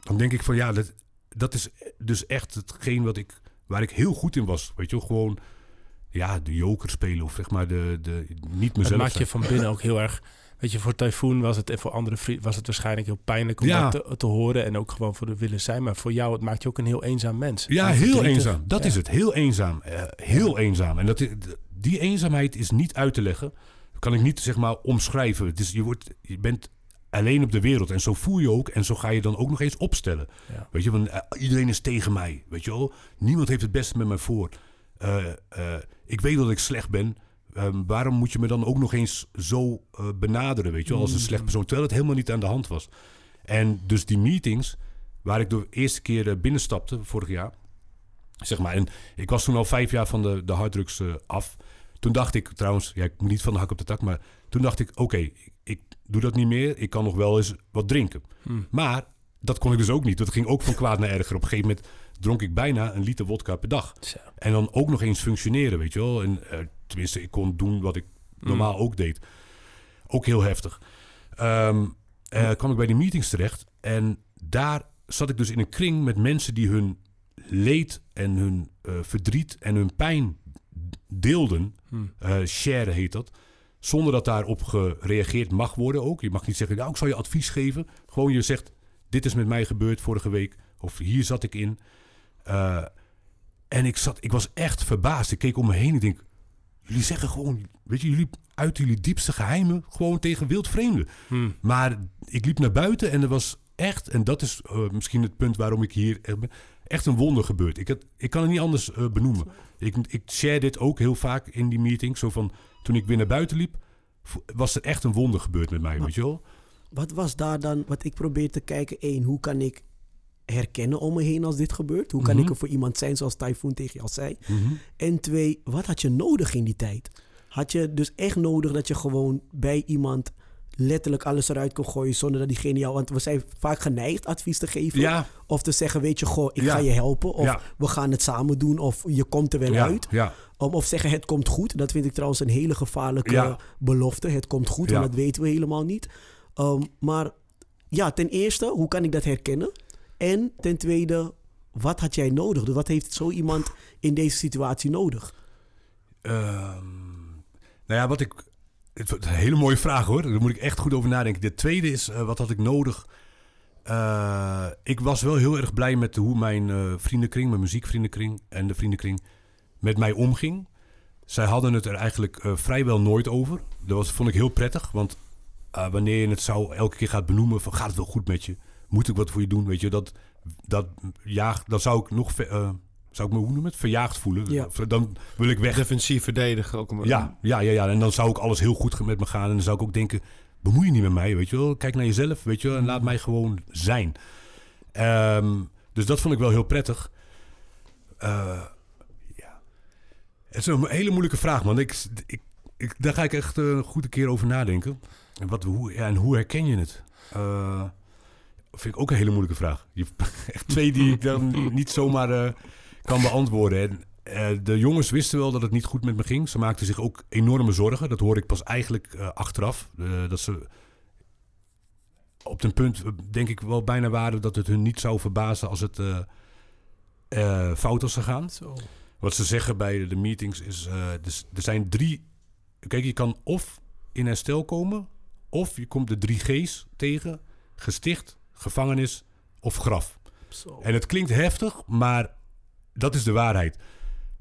dan denk ik van ja, dat, dat is dus echt hetgeen wat ik, waar ik heel goed in was. Weet je wel, gewoon ja, de joker spelen of zeg maar de, de niet Het mezelf maakt je van binnen ook heel erg... Weet je, voor Typhoon was het en voor andere vrienden was het waarschijnlijk heel pijnlijk om Ja. dat te, te horen. En ook gewoon voor de willen zijn. Maar voor jou, het maakt je ook een heel eenzaam mens. Ja, heel verdrietig. eenzaam. Dat Ja. is het. Heel eenzaam. Eh, heel eenzaam. En dat, is- die eenzaamheid is niet uit te leggen. Dat kan ik niet zeg maar omschrijven. Het is, je, wordt, je bent alleen op de wereld. En zo voel je ook. En zo ga je dan ook nog eens opstellen. Ja. Weet je, want eh, iedereen is tegen mij. Weet je wel? Niemand heeft het beste met mij voor. Eh, ik weet dat ik slecht ben. Ehm, waarom moet je me dan ook nog eens zo eh, benaderen, weet je wel, als een slecht persoon, terwijl het helemaal niet aan de hand was. En dus die meetings, waar ik de eerste keer eh, binnenstapte vorig jaar, zeg maar, en ik was toen al vijf jaar van de, de harddrugs eh, af. Toen dacht ik trouwens, ja, ik moet niet van de hak op de tak, maar toen dacht ik, oké, ik, ik doe dat niet meer, ik kan nog wel eens wat drinken. Maar dat kon ik dus ook niet. Dat ging ook van kwaad naar erger. Op een gegeven moment dronk ik bijna een liter wodka per dag. Zo. En dan ook nog eens functioneren, weet je wel. En, eh, tenminste, ik kon doen wat ik normaal ook deed. Ook heel heftig. Eh, kwam ik bij die meetings terecht. En daar zat ik dus in een kring met mensen die hun leed en hun eh, verdriet en hun pijn deelden. Eh, share heet dat. Zonder dat daarop gereageerd mag worden ook. Je mag niet zeggen, nou, ik zal je advies geven. Gewoon je zegt, dit is met mij gebeurd vorige week. Of hier zat ik in. Eh, en ik, zat, ik was echt verbaasd. Ik keek om me heen en denk... Jullie zeggen gewoon... Weet je, jullie uit jullie diepste geheimen... gewoon tegen wildvreemden. Maar ik liep naar buiten en er was echt... en dat is eh, misschien het punt waarom ik hier echt ben... echt een wonder gebeurd. Ik, had, ik kan het niet anders eh, benoemen. Ik, ik share dit ook heel vaak in die meeting. Zo van, toen ik weer naar buiten liep... was er echt een wonder gebeurd met mij, weet je wel? Wat was daar dan, wat ik probeer te kijken, één, hoe kan ik herkennen om me heen als dit gebeurt? Hoe kan Mhm. ik er voor iemand zijn zoals Typhoon tegen je al zei? En twee, wat had je nodig in die tijd? Had je dus echt nodig dat je gewoon bij iemand letterlijk alles eruit kon gooien zonder dat diegene jou... Want we zijn vaak geneigd advies te geven. Ja. Of te zeggen, weet je, goh, ik Ja. ga je helpen. Of Ja. we gaan het samen doen. Of je komt er wel uit. Um, of zeggen, het komt goed. Dat vind ik trouwens een hele gevaarlijke belofte. Het komt goed, want dat weten we helemaal niet. Um, maar ja, ten eerste, hoe kan ik dat herkennen? En ten tweede, wat had jij nodig? Dus wat heeft zo iemand in deze situatie nodig? Ehm, nou ja, wat ik. Het is een hele mooie vraag hoor. Daar moet ik echt goed over nadenken. De tweede is, eh, wat had ik nodig? Eh, ik was wel heel erg blij met hoe mijn eh, vriendenkring, mijn muziekvriendenkring en de vriendenkring met mij omging. Zij hadden het er eigenlijk vrijwel nooit over. Dat was, vond ik heel prettig, want wanneer je het zou elke keer gaat benoemen van gaat het wel goed met je? Moet ik wat voor je doen? Weet je, dat, dat jaagt, dan zou ik nog, ver- eh, zou ik me hoe noemen het? Verjaagd voelen. Ja. Dan wil ik weg. Defensief verdedigen ook. een- Ja, ja, ja, ja. En dan zou ik alles heel goed met me gaan. En dan zou ik ook denken, bemoei je niet met mij, weet je wel. Kijk naar jezelf, weet je wel. En laat mij gewoon zijn. Ehm, dus dat vond ik wel heel prettig. Eh, ja. Het is een hele moeilijke vraag, man. Ik, ik, ik, daar ga ik echt eh, een goede keer over nadenken. En, wat, hoe, ja, en hoe herken je het? Eh, vind ik ook een hele moeilijke vraag. Je, echt twee die ik dan niet zomaar eh, kan beantwoorden. En, eh, de jongens wisten wel dat het niet goed met me ging. Ze maakten zich ook enorme zorgen. Dat hoorde ik pas eigenlijk eh, achteraf. Dat ze op een punt, denk ik, wel bijna waren dat het hun niet zou verbazen als het fout was gegaan. Zo. Wat ze zeggen bij de meetings is: dus er zijn drie. Kijk, je kan of in herstel komen, of je komt de drie G's tegen: gesticht, gevangenis of graf. Zo. En het klinkt heftig, maar dat is de waarheid.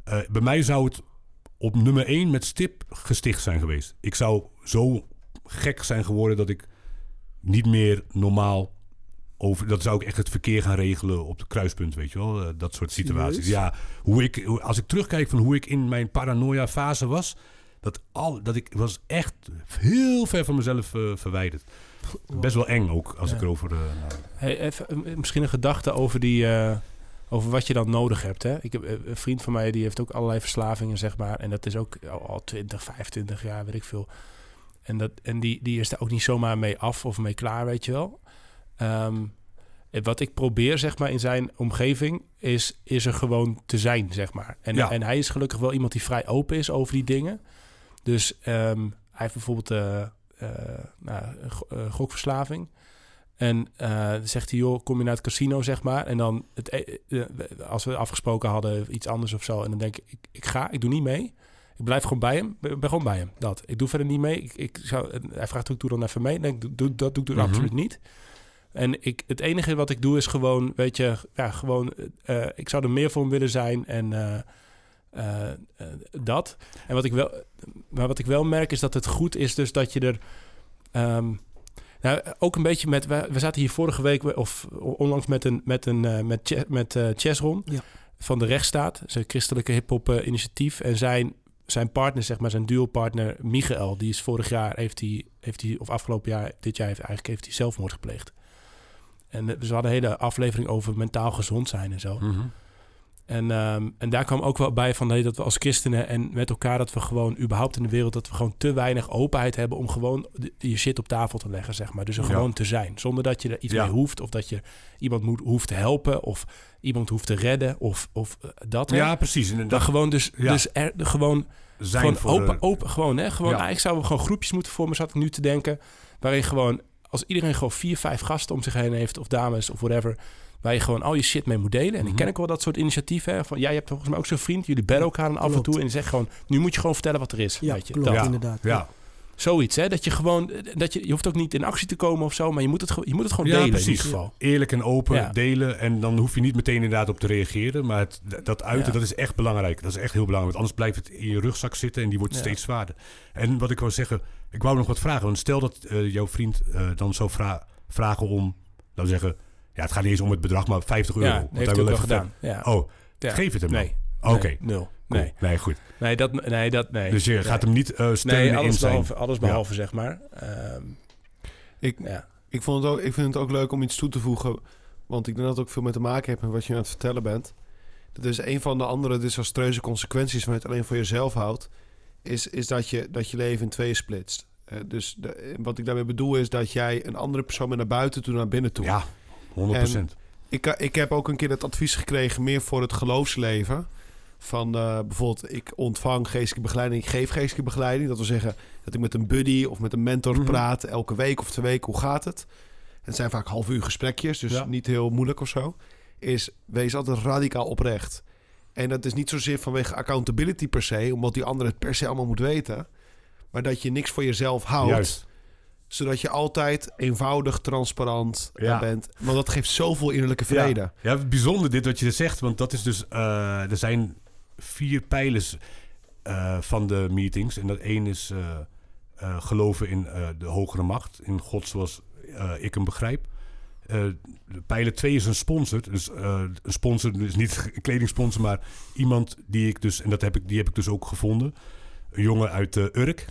Eh, bij mij zou het op nummer 1 met stip gesticht zijn geweest. Ik zou zo gek zijn geworden dat ik niet meer normaal over. Dat zou ik echt het verkeer gaan regelen op het kruispunt, weet je wel? Eh, dat soort situaties. Ja, hoe ik, als ik terugkijk van hoe ik in mijn paranoia fase was, dat, al, dat ik was echt heel ver van mezelf eh, verwijderd. Best wel eng ook, als Ja. ik erover. Hey, even, misschien een gedachte over, die, eh, over wat je dan nodig hebt. Hè? Ik heb eh, een vriend van mij die heeft ook allerlei verslavingen, zeg maar. En dat is ook al, al 20, 25 jaar, weet ik veel. En, dat, en die, die is daar ook niet zomaar mee af of mee klaar, weet je wel. Ehm, wat ik probeer, zeg maar, in zijn omgeving, is, is er gewoon te zijn, zeg maar. En, Ja. en hij is gelukkig wel iemand die vrij open is over die dingen. Dus ehm, hij heeft bijvoorbeeld nou, een go- eh, gokverslaving. En eh, dan zegt hij, joh, kom je naar het casino, zeg maar. En dan, het, e- eh, als we afgesproken hadden, iets anders of zo. En dan denk ik, ik, ik ga, ik doe niet mee. Ik blijf gewoon bij hem. Ik ben gewoon bij hem. Dat. Ik doe verder niet mee. Ik, ik zou, hij vraagt ook, doe dan even mee. En ik doe, doe- dat doe ik Mhm. absoluut niet. En ik, het enige wat ik doe is gewoon, weet je, ja, gewoon, eh, ik zou er meer voor hem willen zijn en eh, eh, eh, dat. En wat ik wel, maar wat ik wel merk is dat het goed is, dus dat je er, ehm, nou, ook een beetje met, we, we zaten hier vorige week of onlangs met een, met een, eh, met, met eh, Chesron Ja. van de rechtsstaat, zijn christelijke hip-hop eh, initiatief, en zijn zijn partner, zeg maar, zijn duo-partner Michael, die is vorig jaar, heeft hij, heeft hij, of afgelopen jaar, dit jaar heeft, eigenlijk heeft hij zelfmoord gepleegd. En eh, dus we hadden een hele aflevering over mentaal gezond zijn en zo. Mhm. En, ehm, en daar kwam ook wel bij van hey, dat we als christenen en met elkaar dat we gewoon überhaupt in de wereld dat we gewoon te weinig openheid hebben om gewoon je shit op tafel te leggen, zeg maar. Dus er Ja. gewoon te zijn, zonder dat je er iets Ja. mee hoeft of dat je iemand moet, hoeft te helpen of iemand hoeft te redden of, of eh, dat. Ja, precies. En Dan gewoon dus, Ja. dus er, gewoon, zijn gewoon open, de- open, gewoon hè, gewoon eigenlijk zouden we gewoon groepjes moeten vormen, zat ik nu te denken, waarin gewoon als iedereen gewoon vier, vijf gasten om zich heen heeft of dames of whatever, waar je gewoon al je shit mee moet delen. En ik Mhm. ken ook wel dat soort initiatieven. Hè, van, jij hebt volgens mij ook zo'n vriend, jullie bellen elkaar dan af en toe en je zegt gewoon, nu moet je gewoon vertellen wat er is. Ja, weet je, klopt, dat. Ja. inderdaad. Ja, Zoiets, hè, dat je gewoon, dat je, je hoeft ook niet in actie te komen of zo, maar je moet het, gewoon- je moet het gewoon Ja, delen in precies. ieder geval. eerlijk en open Ja. delen. En dan hoef je niet meteen inderdaad op te reageren. Maar het, dat uiten, Ja. dat is echt belangrijk. Dat is echt heel belangrijk. Want anders blijft het in je rugzak zitten en die wordt steeds zwaarder. En wat ik wou zeggen, ik wou nog wat vragen. Want stel dat eh, jouw vriend eh, dan zou vra- vragen om, laten we zeggen... Ja, het gaat niet eens om het bedrag, maar 50 euro. Ja, Want heeft hij wil even gedaan. Ja. Oh, Ja. geef het hem. Nee. Oké, Nee, nul. Cool. Nee. Nee, goed. Nee, dat, nee, dat, nee. Dus je Nee. gaat hem niet eh, steunen Nee, in alles zijn... behalve, alles behalve zeg maar. Ehm, Ik- ja. Ik, vond het ook, ik vind het ook leuk om iets toe te voegen. Want ik denk dat het ook veel met te maken heeft met wat je aan het vertellen bent. Dat is een van de andere desastreuze consequenties van het alleen voor jezelf houdt. Is, is dat, je, dat je leven in tweeën splitst. Eh, dus de, wat ik daarmee bedoel is dat jij een andere persoon bent naar buiten toe naar binnen toe. Ja, 100% Ik, ik heb ook een keer het advies gekregen meer voor het geloofsleven. Van eh, bijvoorbeeld, ik ontvang geestelijke begeleiding, ik geef geestelijke begeleiding. Dat wil zeggen dat ik met een buddy of met een mentor Mhm. praat elke week of twee weken. Hoe gaat het? Het zijn vaak half uur gesprekjes, dus Ja. niet heel moeilijk of zo. Is wees altijd radicaal oprecht. En dat is niet zozeer vanwege accountability per se, omdat die ander het per se allemaal moet weten. Maar dat je niks voor jezelf houdt Juist. zodat je altijd eenvoudig, transparant Ja. bent. Want dat geeft zoveel innerlijke vrede. Ja, bijzonder dit wat je zegt, want dat is dus, eh, er zijn vier pijlers eh, van de meetings. En dat één is eh, eh, geloven in de hogere macht, in God zoals ik hem begrijp. Pijler twee is een sponsor. Dus een sponsor, dus niet een kledingsponsor, maar iemand die ik dus, en dat heb ik, die heb ik dus ook gevonden. Een jongen uit Urk.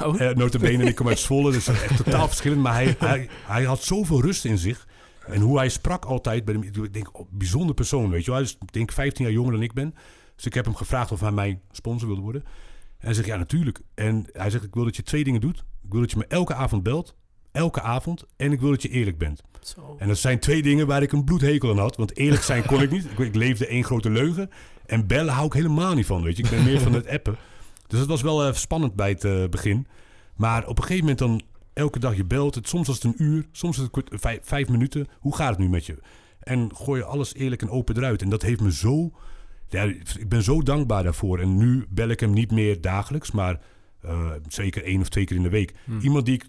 Oh, notabene, en ik kom uit Zwolle, dus dat is echt totaal verschillend. Maar hij, hij, hij had zoveel rust in zich. En hoe hij sprak altijd bij de... Ik denk, oh, bijzonder persoon, weet je wel. Hij is, ik denk 15 jaar jonger dan ik ben. Dus ik heb hem gevraagd of hij mijn sponsor wilde worden. En hij zegt, ja, natuurlijk. En hij zegt, ik wil dat je twee dingen doet. Ik wil dat je me elke avond belt. Elke avond. En ik wil dat je eerlijk bent. Zo. En dat zijn twee dingen waar ik een bloedhekel aan had. Want eerlijk zijn kon ik niet. Ik, leefde één grote leugen. En bellen hou ik helemaal niet van, weet je. Ik ben meer van het appen. Dus dat was wel eh, spannend bij het eh, begin. Maar op een gegeven moment dan elke dag je belt. Het, soms was het een uur, soms is het vijf minuten. Hoe gaat het nu met je? En gooi je alles eerlijk en open eruit. En dat heeft me zo... Ja, ik ben zo dankbaar daarvoor. En nu bel ik hem niet meer dagelijks, maar eh, zeker één of twee keer in de week. Hm. Iemand die ik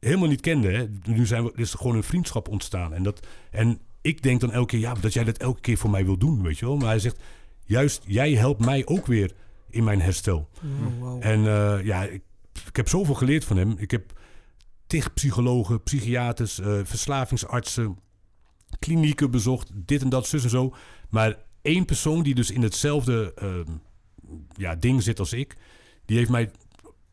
helemaal niet kende. Hè. Nu zijn we, is er gewoon een vriendschap ontstaan. En, dat, en ik denk dan elke keer, ja, dat jij dat elke keer voor mij wil doen, weet je wel. Maar hij zegt, juist jij helpt mij ook weer in mijn herstel. Oh, wauw. En eh, ja, ik, ik heb zoveel geleerd van hem. Ik heb tig psychologen, psychiaters, eh, verslavingsartsen, klinieken bezocht, dit en dat, zus en zo. Maar één persoon die dus in hetzelfde ehm, ja, ding zit als ik, die heeft mij,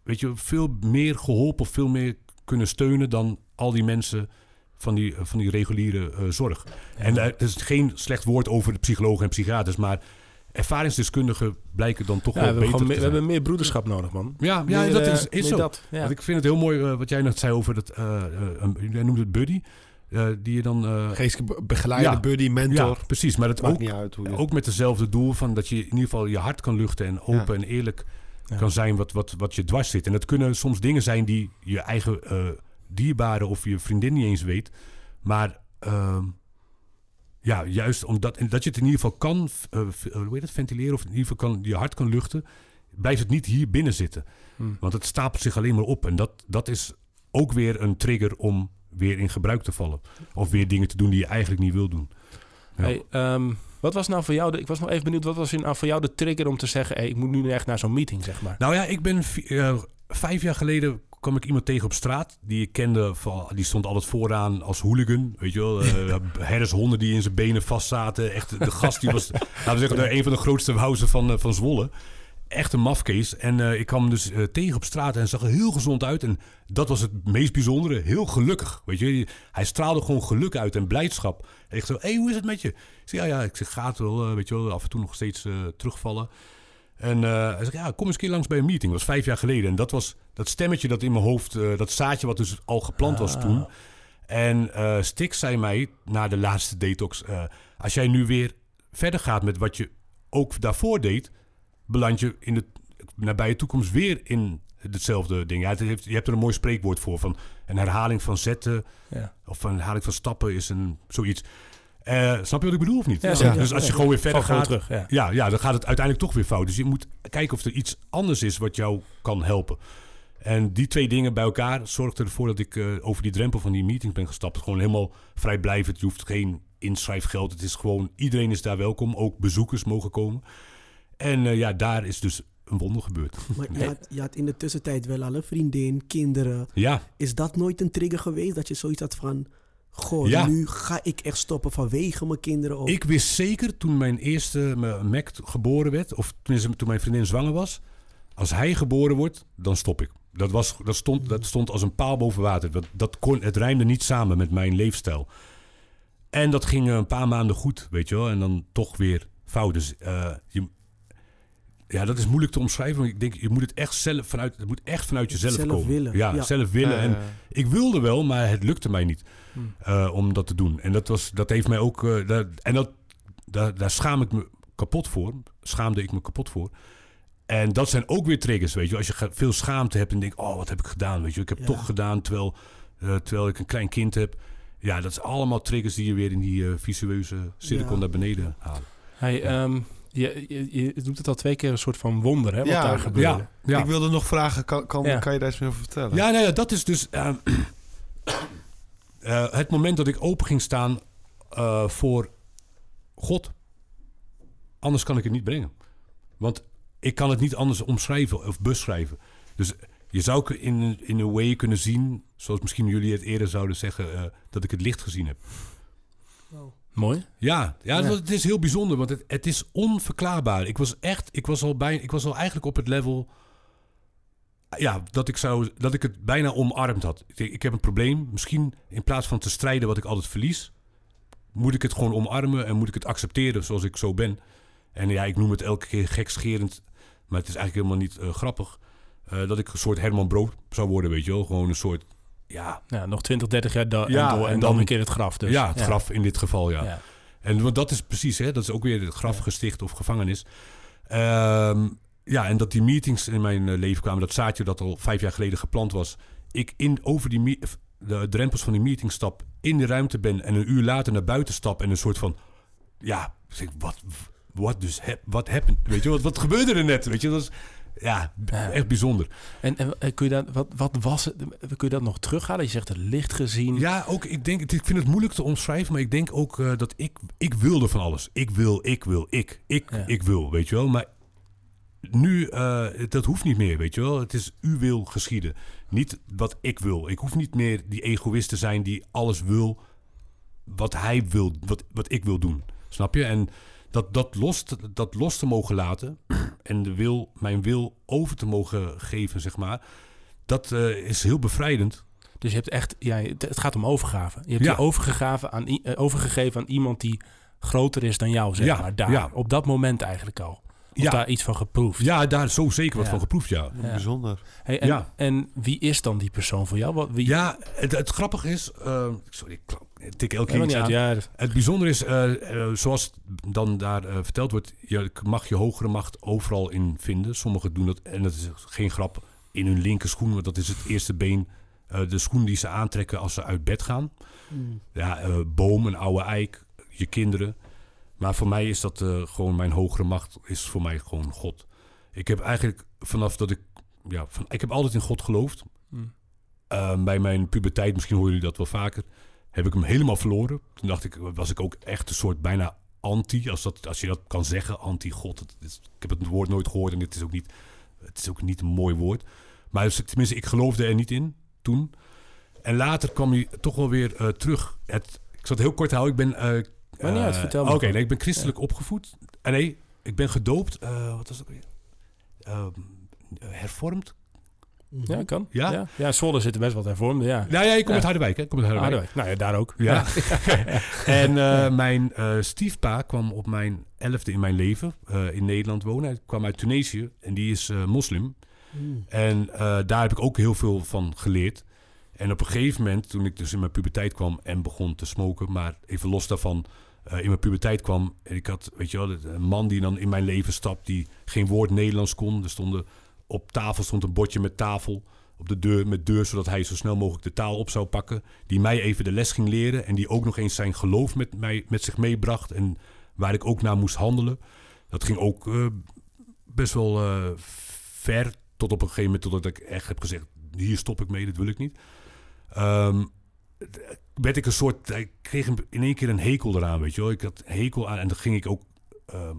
weet je, veel meer geholpen veel meer kunnen steunen dan al die mensen van die, van die reguliere eh, zorg. En uh, het is geen slecht woord over de psychologen en psychiaters, maar ervaringsdeskundigen blijken dan toch Ja, wel we, beter meer, we hebben meer broederschap nodig, man. Ja, ja Meer, dat eh, is, is zo. Dat, ja. Want ik vind het heel mooi eh, wat jij net zei over dat... een- jij noemde het buddy. Eh, die je dan... eh, Geestelijke be- begeleider, Ja. buddy, mentor. ja, precies. Maar het Maakt ook, niet uit hoe je... ook met dezelfde doel van dat je in ieder geval je hart kan luchten... en open en eerlijk kan zijn wat, wat, wat je dwars zit. En dat kunnen soms dingen zijn die je eigen eh dierbare of je vriendin niet eens weet. Maar ehm, ja, juist omdat en dat je het in ieder geval kan hoe heet het, ventileren... of in ieder geval kan, je hart kan luchten... blijft het niet hier binnen zitten. Hm. Want het stapelt zich alleen maar op. En dat, dat is ook weer een trigger om weer in gebruik te vallen. Of weer dingen te doen die je eigenlijk niet wil doen. Ja. Hey, ehm, wat was nou voor jou, de, ik was nog even benieuwd, wat was nou voor jou de trigger om te zeggen, hey, ik moet nu echt naar zo'n meeting, zeg maar. Nou ja, ik ben eh, vijf jaar geleden kwam ik iemand tegen op straat die ik kende. Van, die stond altijd vooraan als hooligan. Weet je wel, eh herdershonden die in zijn benen vastzaten. Echt, de gast die was, laten we zeggen, een van de grootste wouzen van, eh, van Zwolle. Echt een mafkees. En eh, ik kwam hem dus eh, tegen op straat en zag er heel gezond uit. En dat was het meest bijzondere. Heel gelukkig. Weet je, hij straalde gewoon geluk uit en blijdschap. En ik zo, hé, hey, hoe is het met je? Ik zeg, ja, ja, ik zeg, gaat wel, eh, weet je wel, af en toe nog steeds terugvallen. En hij zegt, ja, kom eens een keer langs bij een meeting. Dat was vijf jaar geleden. En dat was dat stemmetje dat in mijn hoofd, dat zaadje wat dus al geplant was toen. En Stix zei mij, na de laatste detox, als jij nu weer verder gaat met wat je ook daarvoor deed, beland je in de nabije toekomst weer in hetzelfde ding. Ja, het heeft, je hebt er een mooi spreekwoord voor, van een herhaling van zetten Ja. of een herhaling van stappen is een zoiets. Eh, snap je wat ik bedoel of niet? Ja. Dus als je gewoon weer verder gaat, terug, ja. Ja, dan gaat het uiteindelijk toch weer fout. Dus je moet kijken of er iets anders is wat jou kan helpen. En die twee dingen bij elkaar zorgden ervoor dat ik eh, over die drempel van die meeting ben gestapt. Gewoon helemaal vrijblijvend. Je hoeft geen inschrijfgeld. Het is gewoon, iedereen is daar welkom. Ook bezoekers mogen komen. En eh, ja, daar is dus een wonder gebeurd. Maar je had, je had in de tussentijd wel al een vriendin, kinderen. Ja, Is dat nooit een trigger geweest dat je zoiets had van... Goh, Ja. nu ga ik echt stoppen vanwege mijn kinderen ook. Ik wist zeker toen mijn eerste mijn Mac geboren werd, of tenminste toen mijn vriendin zwanger was, als hij geboren wordt, dan stop ik. Dat, was, dat, stond, dat stond als een paal boven water. Dat, dat kon, het rijmde niet samen met mijn leefstijl. En dat ging een paar maanden goed, weet je wel. En dan toch weer fout. Dus eh, je, ja, dat is moeilijk te omschrijven. Want ik denk, je moet het echt zelf vanuit, het moet echt vanuit jezelf Zelf komen. willen, Ja, ja. zelf willen. En ik wilde wel, maar het lukte mij niet Hmm. eh, om dat te doen. En dat, was, dat heeft mij ook. eh, daar, en dat, daar, daar schaam ik me kapot voor. Schaamde ik me kapot voor. En dat zijn ook weer triggers, weet je. Als je veel schaamte hebt en denkt, oh, wat heb ik gedaan, weet je. Ik heb Ja. toch gedaan terwijl, eh, terwijl ik een klein kind heb. Ja, dat is allemaal triggers die je weer in die visueuze cirkel Ja. naar beneden halen. Hey, ehm, je, je, je doet het al twee keer een soort van wonder, hè, wat Ja, daar gebeurde. Ja, ja. Ik wilde nog vragen, kan, kan, Ja. kan je daar iets meer over vertellen? Ja, nou ja, dat is dus eh, eh, het moment dat ik open ging staan eh, voor God. Anders kan ik het niet brengen. Want ik kan het niet anders omschrijven of beschrijven. Dus je zou in, in een way kunnen zien, zoals misschien jullie het eerder zouden zeggen, eh, dat ik het licht gezien heb. Mooi. Ja, ja, het Ja. was- het is heel bijzonder, want het, het is onverklaarbaar. Ik was echt, ik was al bij, ik was al eigenlijk op het level, ja, dat ik zou, dat ik het bijna omarmd had. Ik heb een probleem. Misschien in plaats van te strijden wat ik altijd verlies, moet ik het gewoon omarmen en moet ik het accepteren zoals ik zo ben. En ja, ik noem het elke keer gekscherend, maar het is eigenlijk helemaal niet eh, grappig. eh, dat ik een soort Herman Brood zou worden, weet je wel. Gewoon een soort, ja, Ja, nog 20, 30 jaar da- Ja, en, door, en, en dan dan- een keer het graf. Dus. ja, het graf in dit geval, ja. En want dat is precies, hè, dat is ook weer het grafgesticht of gevangenis. Ehm, ja, en dat die meetings in mijn eh, leven kwamen, dat zaadje dat al vijf jaar geleden geplant was. Ik in, over die de drempels van die meeting stap, in de ruimte ben en een uur later naar buiten stap en een soort van, ja, zeg, wat, wat dus, wat happened, weet je, wat, wat gebeurde er net, weet je, dat is, ja, echt bijzonder. En, en eh, kun je dat, wat, wat was het? Kun je dat nog terughalen? Je zegt het licht gezien. Ja, ook, ik, denk, ik vind het moeilijk te omschrijven, maar ik denk ook eh, dat ik, ik wilde van alles. Ik wil, ik wil, ik, ik, Ja. ik wil, weet je wel. Maar nu, eh, dat hoeft niet meer, weet je wel. Het is u wil geschieden, niet wat ik wil. Ik hoef niet meer die egoïst te zijn die alles wil wat hij wil, wat, wat ik wil doen. Snap je? En dat, dat, los, te- dat los te mogen laten en de wil, mijn wil over te mogen geven, zeg maar. Dat eh, is heel bevrijdend. Dus je hebt echt, ja, het gaat om overgave. Je hebt Ja. je overgegeven aan, eh, overgegeven aan iemand die groter is dan jou, zeg Ja, maar. Daar, ja. op dat moment eigenlijk al. Of Ja. daar iets van geproefd. Ja, daar zo zeker wat Ja. van geproefd, ja. Ja. Bijzonder. Hey, en, Ja. en wie is dan die persoon voor jou? Wat, wie, Ja, het, het grappige is... eh, sorry, ik klap- tik elke keer Helemaal iets niet aan. uit. Ja, Het bijzondere is, eh, eh, zoals dan daar eh, verteld wordt... je mag je hogere macht overal in vinden. Sommigen doen dat, en dat is geen grap, in hun linker schoen. Want dat is het eerste been. eh, de schoen die ze aantrekken als ze uit bed gaan. Mm. Ja, eh, boom, een oude eik, je kinderen. Maar voor mij is dat eh, gewoon mijn hogere macht, is voor mij gewoon God. Ik heb eigenlijk vanaf dat ik, ja, van, ik heb altijd in God geloofd. Hmm. Bij mijn puberteit, misschien horen jullie dat wel vaker, heb ik hem helemaal verloren. Toen dacht ik, was ik ook echt een soort bijna anti, als, dat, als je dat kan zeggen, anti-God. Ik heb het woord nooit gehoord en het is ook niet, het is ook niet een mooi woord. Maar dus, tenminste, ik geloofde er niet in toen. En later kwam hij toch wel weer eh, terug. Het, ik zal het heel kort houden. Ik ben... eh, niet uit, eh, vertel Oké, maar nee, ik ben christelijk opgevoed. En nee, ik ben gedoopt. wat was dat weer? ehm, hervormd. Ja, kan. Ja? Ja, ja Zwolle zitten best wat hervormde, ja. Nou ja, ik kom Ja. uit Harderwijk. Hè. Ik kom uit Harderwijk. Harderwijk. Nou ja, daar ook. Ja. en eh, mijn eh, stiefpa kwam op mijn elfde in mijn leven eh, in Nederland wonen. Hij kwam uit Tunesië en die is moslim. Mm. En daar heb ik ook heel veel van geleerd. En op een gegeven moment, toen ik dus in mijn puberteit kwam en begon te smoken, maar even los daarvan, in mijn puberteit kwam en ik had, weet je wel, een man die dan in mijn leven stapt, die geen woord Nederlands kon. Er stonden op tafel stond een bordje met tafel op de deur met deur, zodat hij zo snel mogelijk de taal op zou pakken. Die mij even de les ging leren en die ook nog eens zijn geloof met mij met zich meebracht en waar ik ook naar moest handelen. Dat ging ook eh, best wel eh, ver tot op een gegeven moment totdat ik echt heb gezegd: hier stop ik mee, dat wil ik niet. Ehm, werd ik een soort, ik kreeg in één keer een hekel eraan, weet je wel. Ik had hekel aan en dan ging ik ook ehm,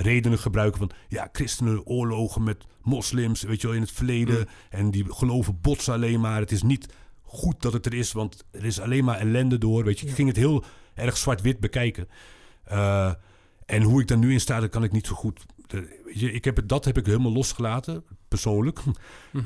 redenen gebruiken van, ja, christenen oorlogen met moslims, weet je wel, in het verleden. En die geloven botsen alleen maar. Het is niet goed dat het er is, want er is alleen maar ellende door, weet je. Ik ging het heel erg zwart-wit bekijken. Eh, en hoe ik daar nu in sta, dat kan ik niet zo goed. De- weet je, ik heb het, dat heb ik helemaal losgelaten, persoonlijk.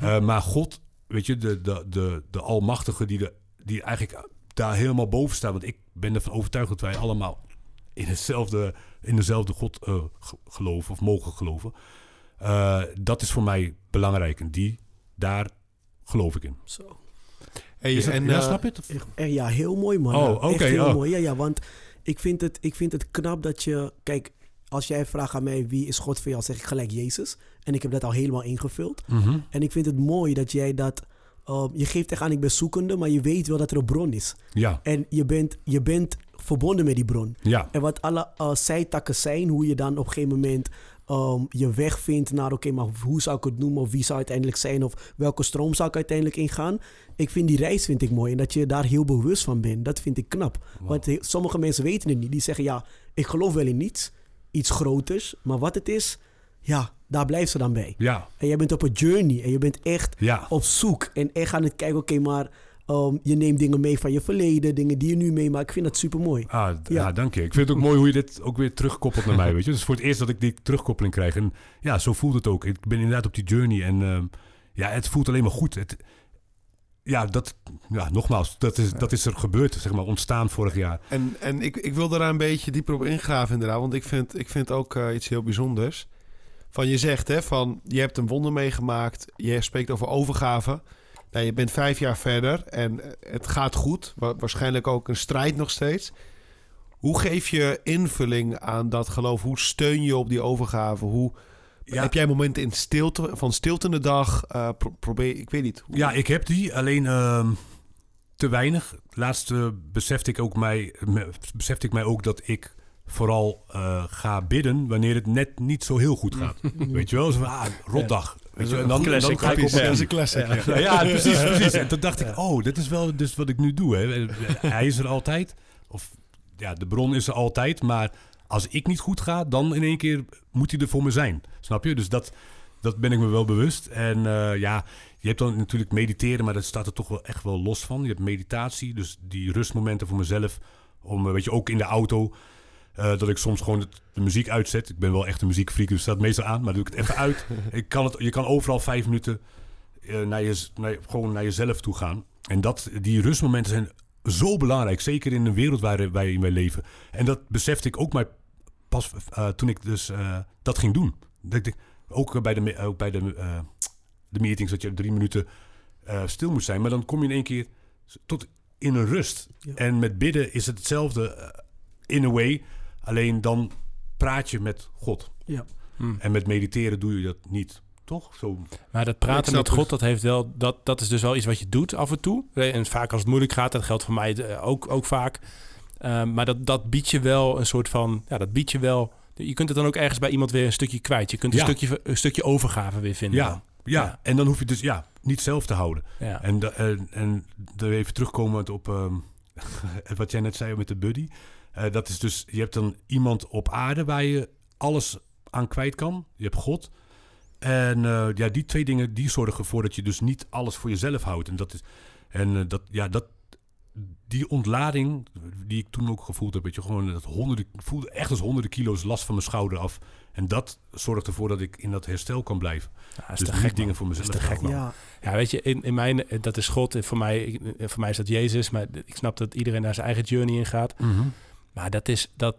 Eh, maar God, weet je, de, de, de, de Almachtige die, de, die eigenlijk daar helemaal boven staat. Want ik ben ervan overtuigd dat wij allemaal in, hetzelfde, in dezelfde God eh, ge- geloven of mogen geloven. Eh, dat is voor mij belangrijk. En die, daar geloof ik in. Zo. Hey, Is dat- en, ja, eh, snap je het? Ja, heel mooi man. Oh, oké, heel oh. mooi. Ja, ja, want ik vind, het, ik vind het knap dat je... Kijk, als jij vraagt aan mij wie is God voor jou, zeg ik gelijk Jezus. En ik heb dat al helemaal ingevuld. Mhm. En ik vind het mooi dat jij dat... um, je geeft echt aan, ik ben zoekende, maar je weet wel dat er een bron is. Ja, En je bent, je bent verbonden met die bron. ja, En wat alle uh, zijtakken zijn, hoe je dan op een gegeven moment um, je weg vindt naar, oké, maar hoe zou ik het noemen, of wie zou het uiteindelijk zijn, of welke stroom zou ik uiteindelijk ingaan. Ik vind die reis vind ik mooi en dat je daar heel bewust van bent, dat vind ik knap. Want he- sommige mensen weten het niet. Die zeggen, ja, ik geloof wel in niets, iets groters, maar wat het is, ja, daar blijft ze dan bij. ja, En jij bent op een journey en je bent echt ja. op zoek en echt aan het kijken, oké, maar um, je neemt dingen mee van je verleden, dingen die je nu meemaakt. Ik vind dat super mooi. Ah, Ja. ja. dank je. Ik vind het ook mooi hoe je dit ook weer terugkoppelt naar mij, weet je. Het is voor het eerst dat ik die terugkoppeling krijg. En ja, zo voelt het ook. Ik ben inderdaad op die journey en ehm, ja, het voelt alleen maar goed. Het, ja, dat, ja, nogmaals, dat is, dat is er gebeurd, zeg maar, ontstaan vorig jaar. En, en ik, ik wil daar een beetje dieper op ingraven inderdaad. Want ik vind, ik vind ook eh, iets heel bijzonders. Van je zegt hè, van je hebt een wonder meegemaakt. Je spreekt over overgave. Nou, je bent vijf jaar verder en eh, het gaat goed. Wa- waarschijnlijk ook een strijd nog steeds. Hoe geef je invulling aan dat geloof? Hoe steun je op die overgave? Hoe, Ja. Heb jij momenten in stilte, van stilte in de dag? Eh, pro- probeer, ik weet niet. Hoe- Ja, ik heb die, alleen ehm, te weinig. Laatst eh, besefte, ik ook mij, besefte ik mij ook dat ik vooral eh, ga bidden wanneer het net niet zo heel goed gaat. Weet je wel, zo van, ah, rotdag. Weet je, en dan, en dan ga ik op een classic. ja. Ja, ja, precies, precies. En toen dacht ik, oh, dit is wel dus wat ik nu doe. Hè. Hij is er altijd. Of ja, de bron is er altijd. Maar als ik niet goed ga, dan in één keer moet hij er voor me zijn. Snap je? Dus dat, dat ben ik me wel bewust. En eh, ja, je hebt dan natuurlijk mediteren, maar dat staat er toch wel echt wel los van. Je hebt meditatie, dus die rustmomenten voor mezelf. Om, eh, weet je, ook in de auto. Eh, dat ik soms gewoon het- de muziek uitzet. Ik ben wel echt een muziekfreak, dus staat meestal aan. Maar doe ik het even uit. ik kan het, je kan overal vijf minuten eh, naar, je, naar, gewoon naar jezelf toe gaan. En dat, die rustmomenten zijn zo belangrijk. Zeker in de wereld waar wij in wij leven. En dat besefte ik ook maar pas eh, toen ik dus dat ging doen. Dat ik, ook bij, de, ook bij de, de meetings dat je drie minuten stil moet zijn. Maar dan kom je in één keer tot in een rust. Ja. En met bidden is het hetzelfde in a way. Alleen dan praat je met God. Ja. Hm. En met mediteren doe je dat niet. Toch? Zo. Maar dat praten met God, dat heeft wel, dat, dat is dus wel iets wat je doet af en toe. En vaak als het moeilijk gaat, dat geldt voor mij eh, ook, ook vaak. Eh, maar dat, dat biedt je wel een soort van, ja, dat biedt je wel. Je kunt het dan ook ergens bij iemand weer een stukje kwijt. Je kunt een, Ja. stukje, een stukje overgave weer vinden. Ja, ja. Ja. en dan hoef je dus ja, niet zelf te houden. Ja. En, en, en even terugkomend op ehm, wat jij net zei met de buddy. Eh, dat is dus, je hebt dan iemand op aarde waar je alles aan kwijt kan. Je hebt God. En eh, ja, die twee dingen die zorgen ervoor dat je dus niet alles voor jezelf houdt. En dat is, en eh, dat, ja, dat, die ontlading die ik toen ook gevoeld heb, weet je, gewoon dat honderden, ik voelde echt als honderden kilo's last van mijn schouder af. En dat zorgt ervoor dat ik in dat herstel kan blijven. Ja, dat is dus niet gek, dingen voor Dat is mezelf. te gek. Ja, Ja, weet je, in, in mijn, dat is God. En Voor mij, ik- voor mij is dat Jezus. Maar ik snap dat iedereen naar zijn eigen journey in gaat. Mhm. Maar dat is dat,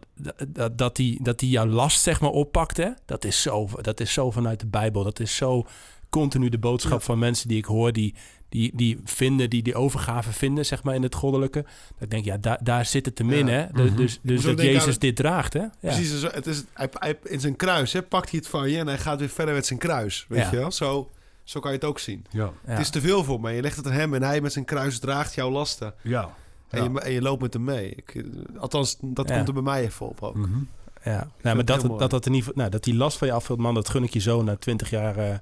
dat, dat, die, dat die jouw last zeg maar oppakt, hè? Dat, is zo, dat is zo vanuit de Bijbel. Dat is zo continu de boodschap Ja. van mensen die ik hoor, die, die, die vinden, die die overgave vinden, zeg maar, in het goddelijke. Dat ik denk, ja, daar, daar zit het te min, Ja. hè? Mhm. Dus, dus dat Jezus aan- dit draagt, hè? Ja. Precies, zo, het is, hij, hij- in zijn kruis hè, pakt hij het van je en hij gaat weer verder met zijn kruis. Weet Ja. je wel? Zo, zo kan je het ook zien. Ja, Ja. Het is te veel voor me. Je legt het aan hem en hij met zijn kruis draagt jouw lasten. ja. En, Ja. je, en je loopt met hem mee. Ik, althans, dat Ja. komt er bij mij even op ook. Mhm. Ja, nou, maar dat, dat, dat, in ieder geval, nou, dat die last van je afvalt, man, dat gun ik je zo na twintig jaar. eh,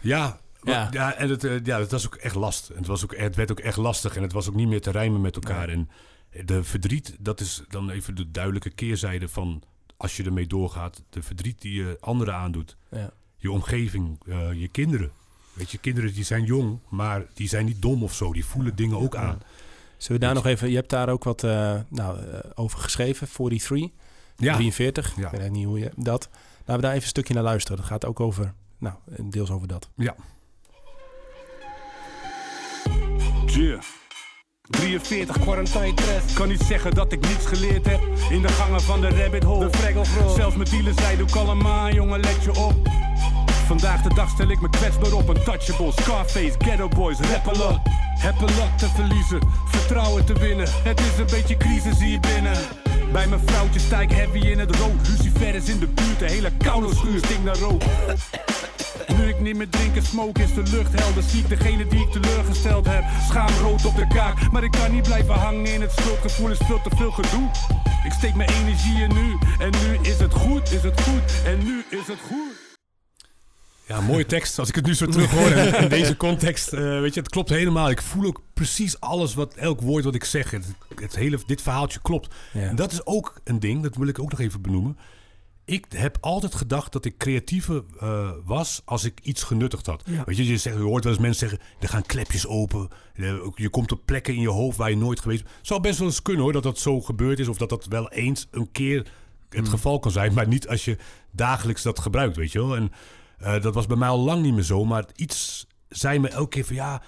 Ja, Ja. en het, eh, ja, het was ook echt last. En het, was ook, het werd ook echt lastig en het was ook niet meer te rijmen met elkaar. En de verdriet, dat is dan even de duidelijke keerzijde van als je ermee doorgaat. De verdriet die je anderen aandoet. ja. Je omgeving, eh, je kinderen. Weet je, kinderen die zijn jong, maar die zijn niet dom of zo. Die voelen dingen ook aan. Zullen we daar nog even, je hebt daar ook wat eh, nou, eh, over geschreven, 43, Ja, 43, Ja. ik weet niet hoe je dat. Laten we daar even een stukje naar luisteren. Dat gaat ook over, nou, deels over dat. ja. Yeah. 43 quarantine test. Kan niet zeggen dat ik niets geleerd heb. In de gangen van de rabbit hole. De Zelfs mijn dealer zei doe kalm aan jongen let je op. Vandaag de dag stel ik me kwetsbaar op. Untouchable, Scarface, Ghetto Boys, rappelen. Heb een lot te verliezen, vertrouwen te winnen. Het is een beetje crisis hier binnen. Bij mijn vrouwtje sta ik heavy in het rood. Lucifer is in de buurt, de hele koude schuur stinkt naar rook. Nu ik niet meer drink en smoke is de lucht helder Zie ik degene die ik teleurgesteld heb Schaamrood op de kaak Maar ik kan niet blijven hangen in het schuldgevoel is veel te veel gedoe Ik steek mijn energie in nu En nu is het goed, is het goed En nu is het goed Ja, mooie tekst. Als ik het nu zo terug hoor in, in deze context, eh, weet je, het klopt helemaal. Ik voel ook precies alles wat, elk woord wat ik zeg. Het, het hele, dit verhaaltje klopt. Ja. En dat is ook een ding, dat wil ik ook nog even benoemen. Ik heb altijd gedacht dat ik creatiever eh, was als ik iets genuttigd had. Ja. Weet je, je, zegt, je hoort wel eens mensen zeggen, er gaan klepjes open. Je, je komt op plekken in je hoofd waar je nooit geweest bent. Zou best wel eens kunnen hoor, dat dat zo gebeurd is. Of dat dat wel eens een keer het geval kan zijn. Maar niet als je dagelijks dat gebruikt, weet je wel. En eh, dat was bij mij al lang niet meer zo. Maar iets zei me elke keer van ja,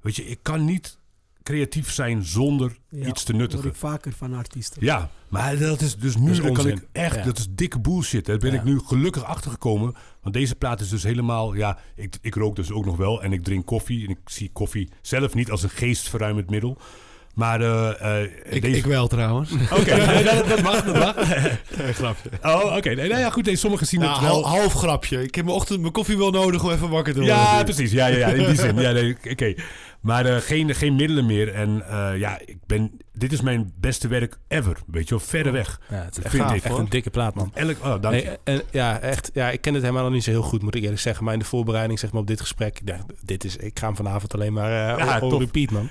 weet je, ik kan niet creatief zijn zonder Ja, iets te hoor nuttigen. ik vaker van artiesten. Ja, maar dat is dus nu Dat kan ik echt, Ja. dat is dikke bullshit. Daar ben Ja. ik nu gelukkig achter gekomen. Want deze plaat is dus helemaal, ja, ik, ik rook dus ook nog wel en ik drink koffie. En ik zie koffie zelf niet als een geestverruimend middel. Maar eh, eh, Ik, deze... ik wel trouwens. Oké, nee, dat, dat mag, dat mag. grapje. Oh, oké. Nee, nou ja, goed. Nee, sommigen zien Nou, het wel. hal- half grapje. Ik heb mijn ochtend mijn koffie wel nodig om even wakker te worden. Ja, precies. Ja, ja, ja, in die zin. Ja, nee, oké. Maar eh, geen, geen middelen meer. En eh, ja, ik ben, dit is mijn beste werk ever. Weet je wel, verder weg. Ja, het is echt, Vind gaaf, echt een dikke plaat, man. Elk, oh, dank je. Nee, en, ja, echt. Ja, ik ken het helemaal nog niet zo heel goed, moet ik eerlijk zeggen. Maar in de voorbereiding, zeg maar, op dit gesprek... Ja, dit is, ik ga hem vanavond alleen maar eh Ja, op- op repeat, man.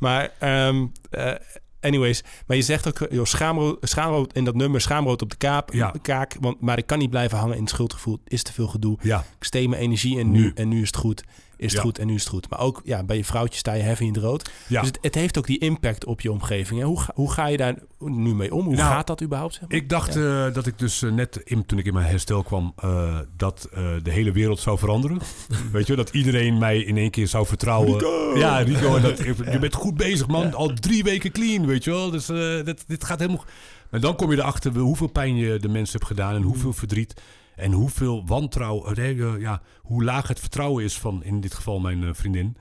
Maar, ehm, eh, anyways. Maar je zegt ook, joh, schaamrood, schaamrood in dat nummer, schaamrood op de kaap, Ja. kaak. Want, maar ik kan niet blijven hangen in het schuldgevoel. Is te veel gedoe. Ja, Ik steek mijn energie in nu, Nu. en nu is het goed. Is het Ja. goed en nu is het goed. Maar ook ja, bij je vrouwtje sta je heavy in het rood. ja. Dus het, het heeft ook die impact op je omgeving. Hè? Hoe, ga, hoe ga je daar nu mee om? Hoe Nou, gaat dat überhaupt? Zeg maar? Ik dacht eh, dat ik dus eh, net in, toen ik in mijn herstel kwam, eh, dat de hele wereld zou veranderen. Weet je, dat iedereen mij in één keer zou vertrouwen. Ja, Rico, dat, je bent goed bezig, man. Al drie weken clean, weet je wel. Dus dat, dit gaat helemaal. En dan kom je erachter hoeveel pijn je de mensen hebt gedaan en hoeveel verdriet. En hoeveel wantrouwen, ja, hoe laag het vertrouwen is van in dit geval mijn eh, vriendin.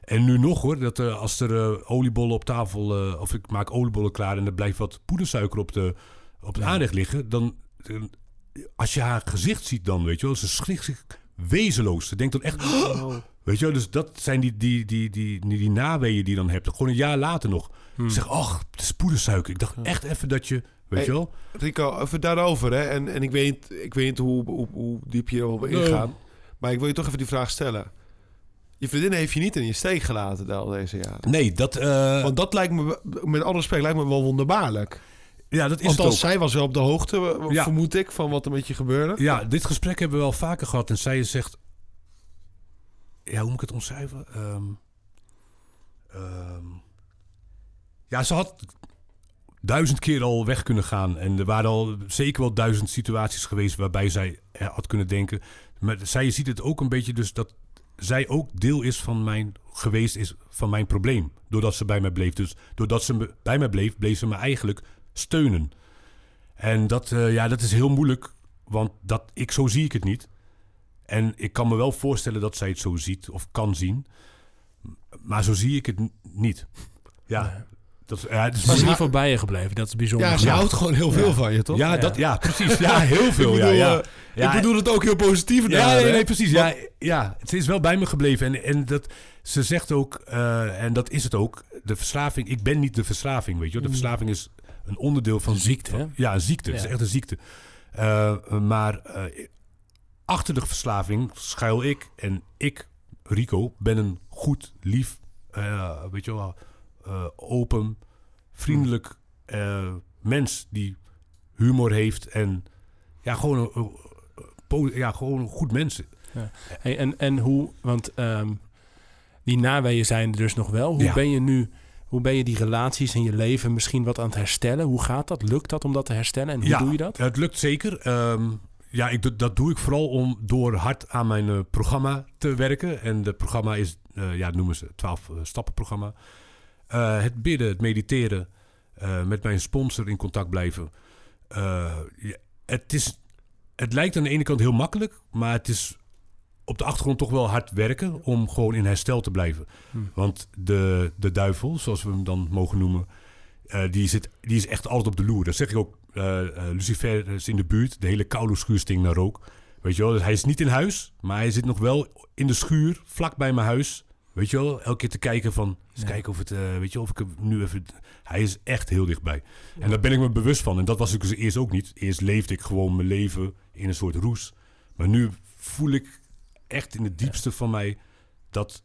En nu nog hoor, dat eh, als er eh, oliebollen op tafel, of ik maak oliebollen klaar en er blijft wat poedersuiker op, de, op het aanrecht liggen, dan, als je haar gezicht ziet dan, weet je wel, ze schrikt zich wezenloos. Ze denkt dan echt, Oh, weet je wel, dus dat zijn die, die, die, die, die, die naweeën die je dan hebt. Gewoon een jaar later nog. Hmm. Ze zegt, ach, het is poedersuiker. Ik dacht echt even dat je, weet je wel. Rico, even daarover. Hè? En, en ik weet, ik weet niet hoe, hoe, hoe diep je erop Nee. ingaan. Maar ik wil je toch even die vraag stellen. Je vriendin heeft je niet in je steek gelaten al deze jaren. Nee, dat, eh, Want dat lijkt me, met alle respect, lijkt me wel wonderbaarlijk. ja, dat is Want het ook. zij was wel op de hoogte, Ja. vermoed ik, van wat er met je gebeurde. Ja, dit gesprek hebben we wel vaker gehad. En zij zegt... Ja, hoe moet ik het omschrijven? Ehm, ehm, ja, ze had duizend keer al weg kunnen gaan. En er waren al zeker wel duizend situaties geweest waarbij zij eh, had kunnen denken. Maar zij ziet het ook een beetje dus dat zij ook deel is van mijn geweest is van mijn probleem. Doordat ze bij mij bleef. Dus doordat ze bij mij bleef, bleef ze me eigenlijk steunen. En dat, eh, ja, dat is heel moeilijk, want dat, ik, zo zie ik het niet. En ik kan me wel voorstellen dat zij het zo ziet of kan zien. Maar zo zie ik het niet. Ja, dat, is- ja, het is Ze is in ieder geval bij je gebleven. Dat is bijzonder. Ja, ze houdt gewoon heel veel van je, toch? Ja, Ja. Dat, ja, precies. Ja, heel veel. Ik ja, bedoel, ja. eh, Ja, ik bedoel het ook heel positief. ja, nee, nee, precies. Ja, ja, ze is wel bij me gebleven. En, en dat, ze zegt ook, eh, en dat is het ook, de verslaving, ik ben niet de verslaving, weet je wel. De verslaving is een onderdeel van Een ziekte, hè? Ja, een ziekte. Het is echt een ziekte. Eh, maar eh, achter de verslaving schuil ik. En ik, Rico, ben een goed, lief, eh, weet je wel, eh, open, vriendelijk eh, mens die humor heeft en ja, gewoon een, ja, gewoon een goed mens. Hey, en, en hoe, want ehm, die naweeën zijn er dus nog wel. Hoe Ja. ben je nu, hoe ben je die relaties in je leven misschien wat aan het herstellen? Hoe gaat dat? Lukt dat om dat te herstellen? En hoe Ja. doe je dat? Het lukt zeker. Ehm, ja, ik, dat doe ik vooral om door hard aan mijn eh, programma te werken. En het programma is, ja, noemen ze 12 stappen programma. Eh, het bidden, het mediteren, eh, met mijn sponsor in contact blijven. Eh, het, is, het lijkt aan de ene kant heel makkelijk, maar het is op de achtergrond toch wel hard werken om gewoon in herstel te blijven. Hmm. Want de, de duivel, zoals we hem dan mogen noemen, die, zit, die is echt altijd op de loer. Dat zeg ik ook. Lucifer is in de buurt. De hele koude schuur stinkt naar rook. Weet je wel, dus hij is niet in huis, maar hij zit nog wel in de schuur, vlak bij mijn huis. Weet je wel, elke keer te kijken van, Ja. kijken of het, eh, weet je, of ik hem nu even... Hij is echt heel dichtbij. En daar ben ik me bewust van. En dat was ik dus eerst ook niet. Eerst leefde ik gewoon mijn leven in een soort roes. Maar nu voel ik echt in het diepste van mij dat,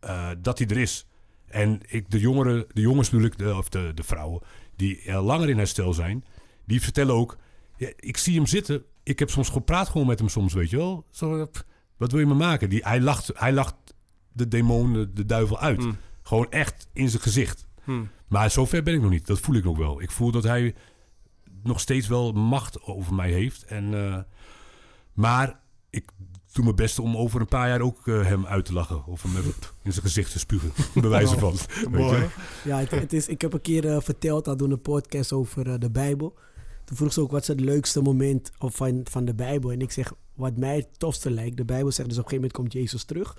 eh, dat hij er is. En ik, de, jongeren, de jongens bedoel ik, de, of de, de vrouwen, die langer in herstel zijn, die vertellen ook, ja, ik zie hem zitten. Ik heb soms gepraat gewoon met hem soms, weet je wel. Zo, wat wil je me maken? Die, hij, lacht, hij lacht de demon, de, de duivel uit. Hmm. Gewoon echt in zijn gezicht. Hmm. Maar zover ben ik nog niet. Dat voel ik nog wel. Ik voel dat hij nog steeds wel macht over mij heeft. En, eh, maar ik doe mijn best om over een paar jaar ook eh, hem uit te lachen. Of hem even in zijn gezicht te spugen. Bij wijze van. Weet je? Ja, het, het is, ik heb een keer eh, verteld, dat doen een podcast over eh, de Bijbel. Toen vroeg ze ook, wat is het leukste moment of van, van de Bijbel? En ik zeg, wat mij het tofste lijkt. De Bijbel zegt dus op een gegeven moment komt Jezus terug.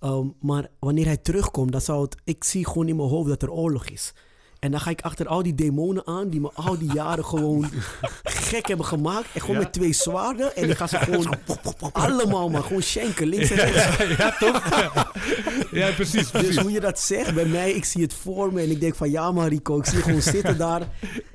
Ehm, maar wanneer hij terugkomt, dan zou het... Ik zie gewoon in mijn hoofd dat er oorlog is. En dan ga ik achter al die demonen aan die me al die jaren gewoon gek hebben gemaakt. En gewoon Ja. met twee zwaarden. En ik ga ze gewoon allemaal maar gewoon schenken links en rechts. ja, toch? ja, precies. Dus hoe je dat zegt, bij mij, ik zie het voor me en ik denk van ja maar Rico, ik zie je gewoon zitten daar.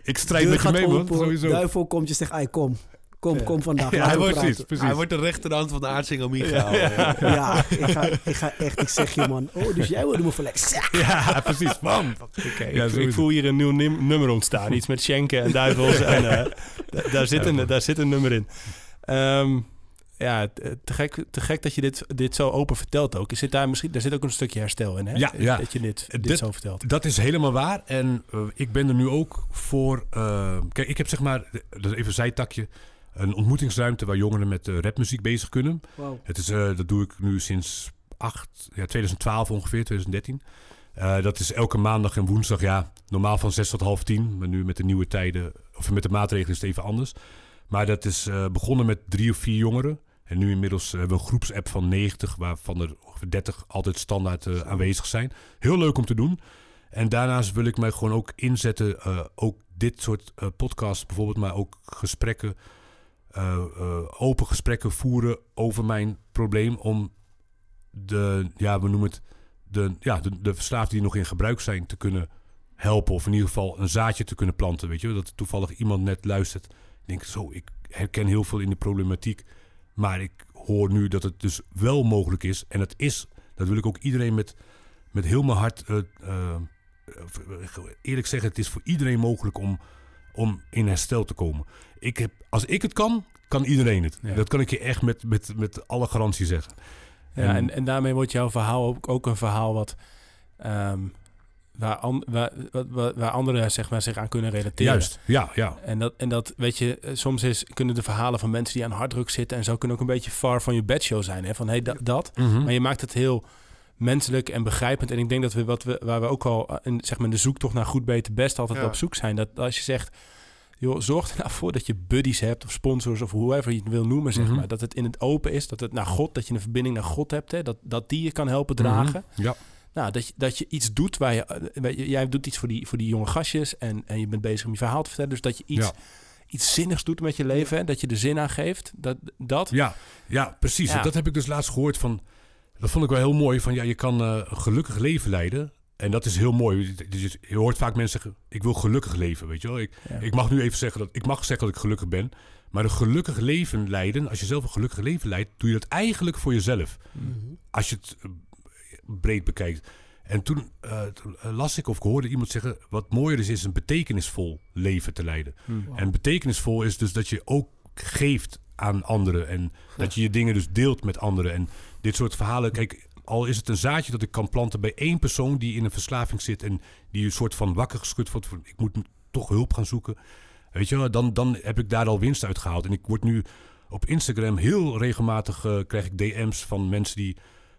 Ik strijd met je mee, man. Sowieso. duivel komt je zegt, ai kom, kom, kom vandaag, Ja, laten we precies, precies. Hij wordt de rechterhand van de aartsengel Michael. Ja. Ja, ik ga, ik ga echt, ik zeg je man, oh dus jij wilde me verlekken. Ja, precies. Bam. Oké, Ja, ik, voel hier een nieuw nim- nummer ontstaan. Iets met schenken en duivels. en, eh, da- daar, zit een, daar zit een nummer in. Ehm, ja, t- te gek, te gek dat je dit, dit zo open vertelt ook. Zit daar, misschien, daar zit ook een stukje herstel in, hè? Ja, ja. Dat je dit, dit, Dit- zo vertelt. Dat is helemaal waar. En eh, ik ben er nu ook voor. eh, kijk, ik heb zeg maar, eh, dat is even een zijtakje, een ontmoetingsruimte waar jongeren met eh, rapmuziek bezig kunnen. Het is, eh, dat doe ik nu sinds 8, ja, 2012 ongeveer, 2013. Eh, dat is elke maandag en woensdag, ja, normaal van 6 tot half 10. Maar nu met de nieuwe tijden, of met de maatregelen is het even anders. Maar dat is begonnen met drie of vier jongeren. En nu inmiddels hebben we een groepsapp van 90, waarvan er ongeveer 30 altijd standaard aanwezig zijn. Heel leuk om te doen. En daarnaast wil ik mij gewoon ook inzetten, ook dit soort podcasts bijvoorbeeld, maar ook gesprekken, open gesprekken voeren over mijn probleem om de, ja, we noemen het, de, ja, de, de verslaafden die nog in gebruik zijn te kunnen helpen. Of in ieder geval een zaadje te kunnen planten, weet je. Dat toevallig iemand net luistert. Ik denk, zo, ik herken heel veel in de problematiek. Maar ik hoor nu dat het dus wel mogelijk is. En het is, dat wil ik ook iedereen met, met heel mijn hart eh, eh, eerlijk zeggen. Het is voor iedereen mogelijk om, om in herstel te komen. Ik heb, als ik het kan, kan iedereen het. Ja. Dat kan ik je echt met, met, met alle garantie zeggen. Ja, en, en daarmee wordt jouw verhaal ook, ook een verhaal wat... ehm, waar, an, waar, waar, waar- anderen zeg maar, zich aan kunnen relateren. Juist, ja, ja. En dat, en dat, weet je, eh, soms is, kunnen de verhalen van mensen die aan harddruk zitten en zo kunnen ook een beetje far van je bedshow zijn. Hè? Van hey, da- dat. Mhm. Maar je maakt het heel menselijk en begrijpend. En ik denk dat we, wat we waar we ook al in, zeg maar, in de zoektocht naar goed, beter, best altijd Ja. op zoek zijn. Dat als je zegt, joh, zorg er nou voor dat je buddies hebt of sponsors of whoever je het wil noemen, zeg Mhm. maar. Dat het in het open is, dat het naar God, dat je een verbinding naar God hebt, hè? Dat, dat die je kan helpen dragen. Mhm. Ja. Nou, dat je, dat je iets doet waar je, eh, je- jij doet iets voor die, voor die jonge gastjes en, en je bent bezig om je verhaal te vertellen. Dus dat je iets, Ja. iets zinnigs doet met je leven, dat je er zin aan geeft. Dat, dat. Ja, ja precies. Ja. Dat heb ik dus laatst gehoord van. Dat vond ik wel heel mooi. Van ja, je kan eh, een gelukkig leven leiden. En dat is heel mooi. Dus je- hoort vaak mensen zeggen: Ik wil gelukkig leven. Weet je wel? Ik, Ja. ik mag nu even zeggen dat ik mag zeggen dat ik gelukkig ben. Maar een gelukkig leven leiden, als je zelf een gelukkig leven leidt, doe je dat eigenlijk voor jezelf. Mhm. Als je het eh, breed bekijkt. En toen eh, toen, eh, las ik of ik hoorde iemand zeggen: Wat mooier is, is een betekenisvol leven te leiden. Hm. En betekenisvol is dus dat je ook geeft aan anderen. En dat je je dingen dus deelt met anderen. En dit soort verhalen, kijk, al is het een zaadje dat ik kan planten bij één persoon die in een verslaving zit en die een soort van wakker geschud wordt ik moet toch hulp gaan zoeken. Weet je dan, dan heb ik daar al winst uit gehaald. En ik word nu op Instagram heel regelmatig eh, krijg ik DM's van mensen die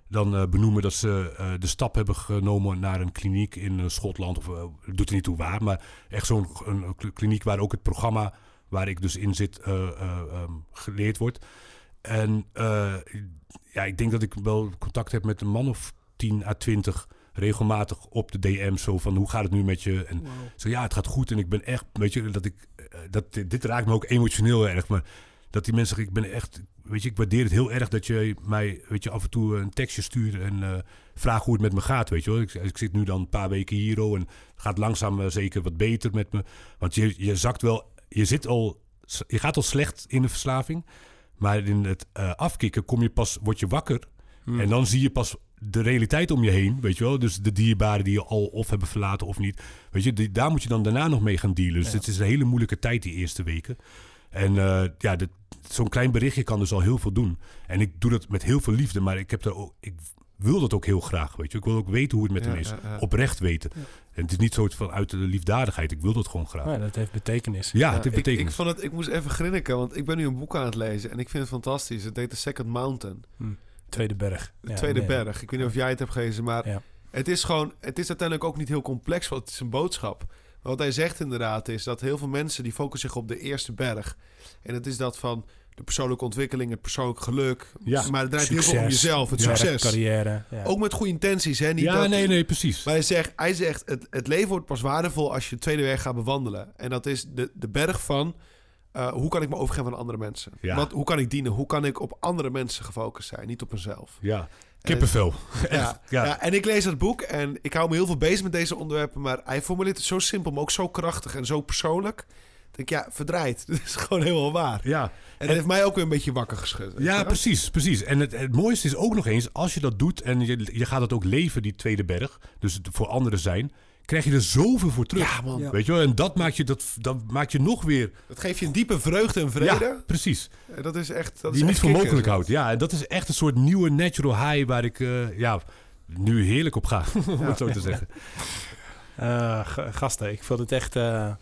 dan eh, benoemen dat ze eh, de stap hebben genomen naar een kliniek in Schotland. Of doet er niet toe waar, maar echt zo'n kliniek waar ook het programma waar ik dus in zit eh, eh, ehm, geleerd wordt. En ja, ik denk dat ik wel contact heb met een man of 10 à 20 regelmatig op de DM zo van hoe gaat het nu met je? En zo ja het gaat goed en ik ben echt weet je dat ik eh, dat dit raakt me ook emotioneel erg maar dat die mensen ik ben echt weet je ik waardeer het heel erg dat je mij weet je af en toe een tekstje stuurt en eh vraag hoe het met me gaat weet je wel ik, ik zit nu dan een paar weken hier oh, en het gaat langzaam eh, zeker wat beter met me. Want je, je zakt wel je zit al je gaat al slecht in de verslaving maar in het eh, afkicken kom je pas word je wakker Hm. en dan zie je pas de realiteit om je heen, weet je wel. Dus de dierbaren die je al of hebben verlaten of niet. Weet je, die- daar moet je dan daarna nog mee gaan dealen. Dus Ja. het is een hele moeilijke tijd die eerste weken. En eh, ja, zo'n klein berichtje kan dus al heel veel doen. En ik doe dat met heel veel liefde, maar ik, heb er ook, ik wil dat ook heel graag, weet je. Ik wil ook weten hoe het met Ja, hem is. ja, ja. Oprecht weten. En het is niet zo vanuit de liefdadigheid. Ik wil dat gewoon graag. Ja, dat heeft betekenis. Ja, het Ja, heeft ik, betekenis. ik, vond het, ik moest even grinniken, want ik ben nu een boek aan het lezen en ik vind het fantastisch. Het heet The Second Mountain, Tweede berg. de tweede nee. berg. Ik weet niet of jij het hebt gelezen, maar Ja. het is gewoon, het is uiteindelijk ook niet heel complex, want het is een boodschap. Maar wat hij zegt inderdaad is dat heel veel mensen die focussen zich op de eerste berg. En het is dat van de persoonlijke ontwikkeling, het persoonlijk geluk. Ja. Maar het draait heel veel om jezelf, het Werk, succes. carrière. Ja. Ook met goede intenties, hè? Niet ja, dat- nee, nee, precies. Maar hij zegt, hij zegt het, het leven wordt pas waardevol als je de tweede weg gaat bewandelen. En dat is de, de berg van eh, hoe kan ik me overgeven aan andere mensen? Ja. Wat, hoe kan ik dienen? Hoe kan ik op andere mensen gefocust zijn, niet op mezelf? Ja, kippenvel. Ja, ja. ja. en ik lees dat boek en ik hou me heel veel bezig met deze onderwerpen, maar hij formuleert het zo simpel, maar ook zo krachtig en zo persoonlijk. Ik denk, ja, verdraaid. Dat is gewoon helemaal waar. ja. En dat heeft mij ook weer een beetje wakker geschud. Ja, precies, precies. En het, het mooiste is ook nog eens, als je dat doet en je, je gaat het ook leven, die tweede berg, dus het voor anderen zijn, krijg je er zoveel voor terug. Ja, man. Ja. Weet je wel, en dat maakt je, dat, dat maakt je nog weer... Dat geeft je een diepe vreugde en vrede. Ja, precies. En Dat is echt. Dat die is je niet voor mogelijk houdt. Ja, en dat is echt een soort nieuwe natural high waar ik eh, ja, nu heerlijk op ga, om het zo te zeggen. Eh, gasten, ik vond het echt eh,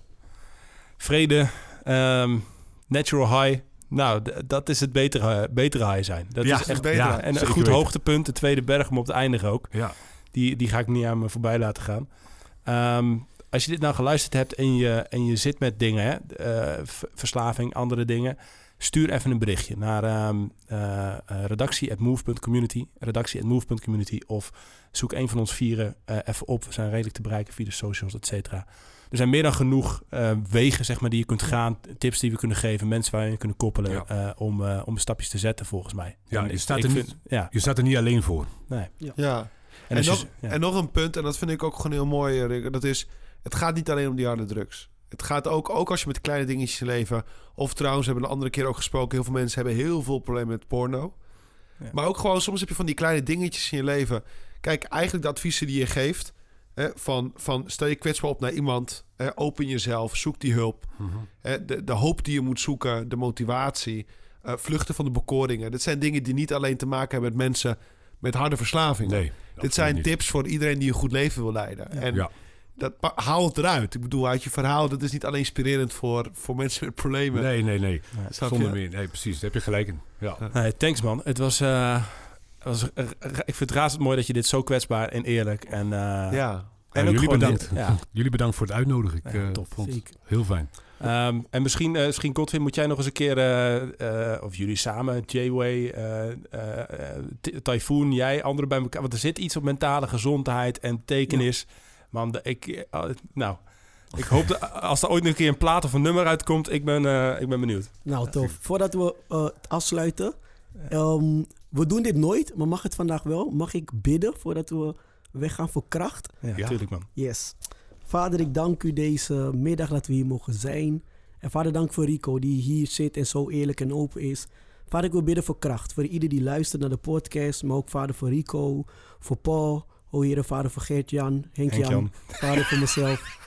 vrede, ehm, natural high. Nou, dat is het betere, betere high zijn. Dat Ja, is echt beter. Ja, en een goed hoogtepunt, de tweede berg om op te eindigen ook. Ja, Die, die ga ik niet aan me voorbij laten gaan. Ehm, als je dit nou geluisterd hebt en je, en je zit met dingen, hè, eh, verslaving, andere dingen, stuur even een berichtje naar ehm eh, eh, redactie.move.community, redactie.move.community of zoek een van ons vieren even op. We zijn redelijk te bereiken via de socials, et cetera. Er zijn meer dan genoeg eh, wegen zeg maar, die je kunt gaan, tips die we kunnen geven, mensen waar je kunt koppelen Ja. eh, om, eh, om stapjes te zetten volgens mij. Ja, En je ik- staat ik er vind- Ja, je staat er niet alleen voor. nee. Ja. En, als je- nog, ja. en nog een punt, en dat vind ik ook gewoon heel mooi, Rick. Dat is, het gaat niet alleen om die harde drugs. Het gaat ook, ook als je met kleine dingetjes in je leven... Of trouwens, we hebben een andere keer ook gesproken... heel veel mensen hebben heel veel problemen met porno. Ja. Maar ook gewoon, soms heb je van die kleine dingetjes in je leven. Kijk, eigenlijk de adviezen die je geeft... Hè, van, van stel je kwetsbaar op naar iemand... Hè, open jezelf, zoek die hulp. Hè, de, de hoop die je moet zoeken, de motivatie... eh, vluchten van de bekoringen. Dat zijn dingen die niet alleen te maken hebben met mensen... met harde verslavingen. Nee, Dit zijn niet. tips voor iedereen die een goed leven wil leiden. En Ja. dat, haal het eruit. Ik bedoel, uit je verhaal, dat is niet alleen inspirerend voor, voor mensen met problemen. Nee, nee, nee. Zonder meer. Nee, precies. Daar heb je gelijk in. Ja. Nee, thanks man. Het was, eh, was, ik vind het razend mooi dat je dit zo kwetsbaar en eerlijk en... eh, Ja. En Ja, jullie bedankt. ja. Jullie bedankt voor het uitnodigen. Ik Ja, eh, tof. vond het heel fijn. Ehm, en misschien, eh misschien Godwin, moet jij nog eens een keer, eh, eh, of jullie samen, J-Way, eh, eh, eh, Ty- Typhoon, jij, anderen bij elkaar. Want er zit iets op mentale gezondheid en betekenis. Man, de- ik, eh, nou, ik hoop dat als er ooit nog een keer een plaat of een nummer uitkomt, ik ben, eh, ik ben benieuwd. Nou, tof. Voordat we het afsluiten. ehm, we doen dit nooit, maar mag het vandaag wel? Mag ik bidden voordat we weggaan voor kracht? Ja, Ja. tuurlijk man. Yes. Vader, ik dank u deze middag dat we hier mogen zijn. En vader, dank voor Rico die hier zit en zo eerlijk en open is. Vader, ik wil bidden voor kracht. Voor ieder die luistert naar de podcast. Maar ook vader voor Rico, voor Paul. O Heere, vader voor Gert-Jan, Henk-Jan. Henk-Jan. Vader voor mezelf.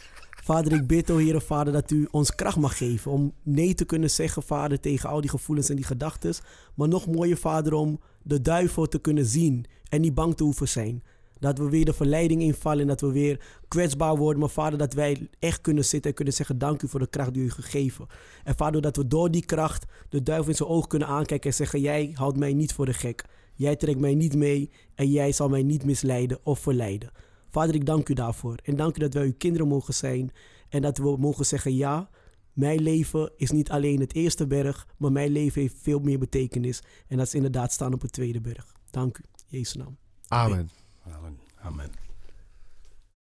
Vader, ik bid, o Heere, vader, dat u ons kracht mag geven. Om nee te kunnen zeggen, vader, tegen al die gevoelens en die gedachten. Maar nog mooier, vader, om de duivel te kunnen zien. En niet bang te hoeven zijn. Dat we weer de verleiding invallen en dat we weer kwetsbaar worden. Maar vader, dat wij echt kunnen zitten en kunnen zeggen: Dank u voor de kracht die u gegeven. En vader, dat we door die kracht de duivel in zijn oog kunnen aankijken en zeggen: Jij houdt mij niet voor de gek. Jij trekt mij niet mee en jij zal mij niet misleiden of verleiden. Vader, ik dank u daarvoor. En dank u dat wij uw kinderen mogen zijn. En dat we mogen zeggen: Ja, mijn leven is niet alleen het eerste berg, maar mijn leven heeft veel meer betekenis. En dat is inderdaad staan op het tweede berg. Dank u, Jezus naam. Amen. Amen. Amen.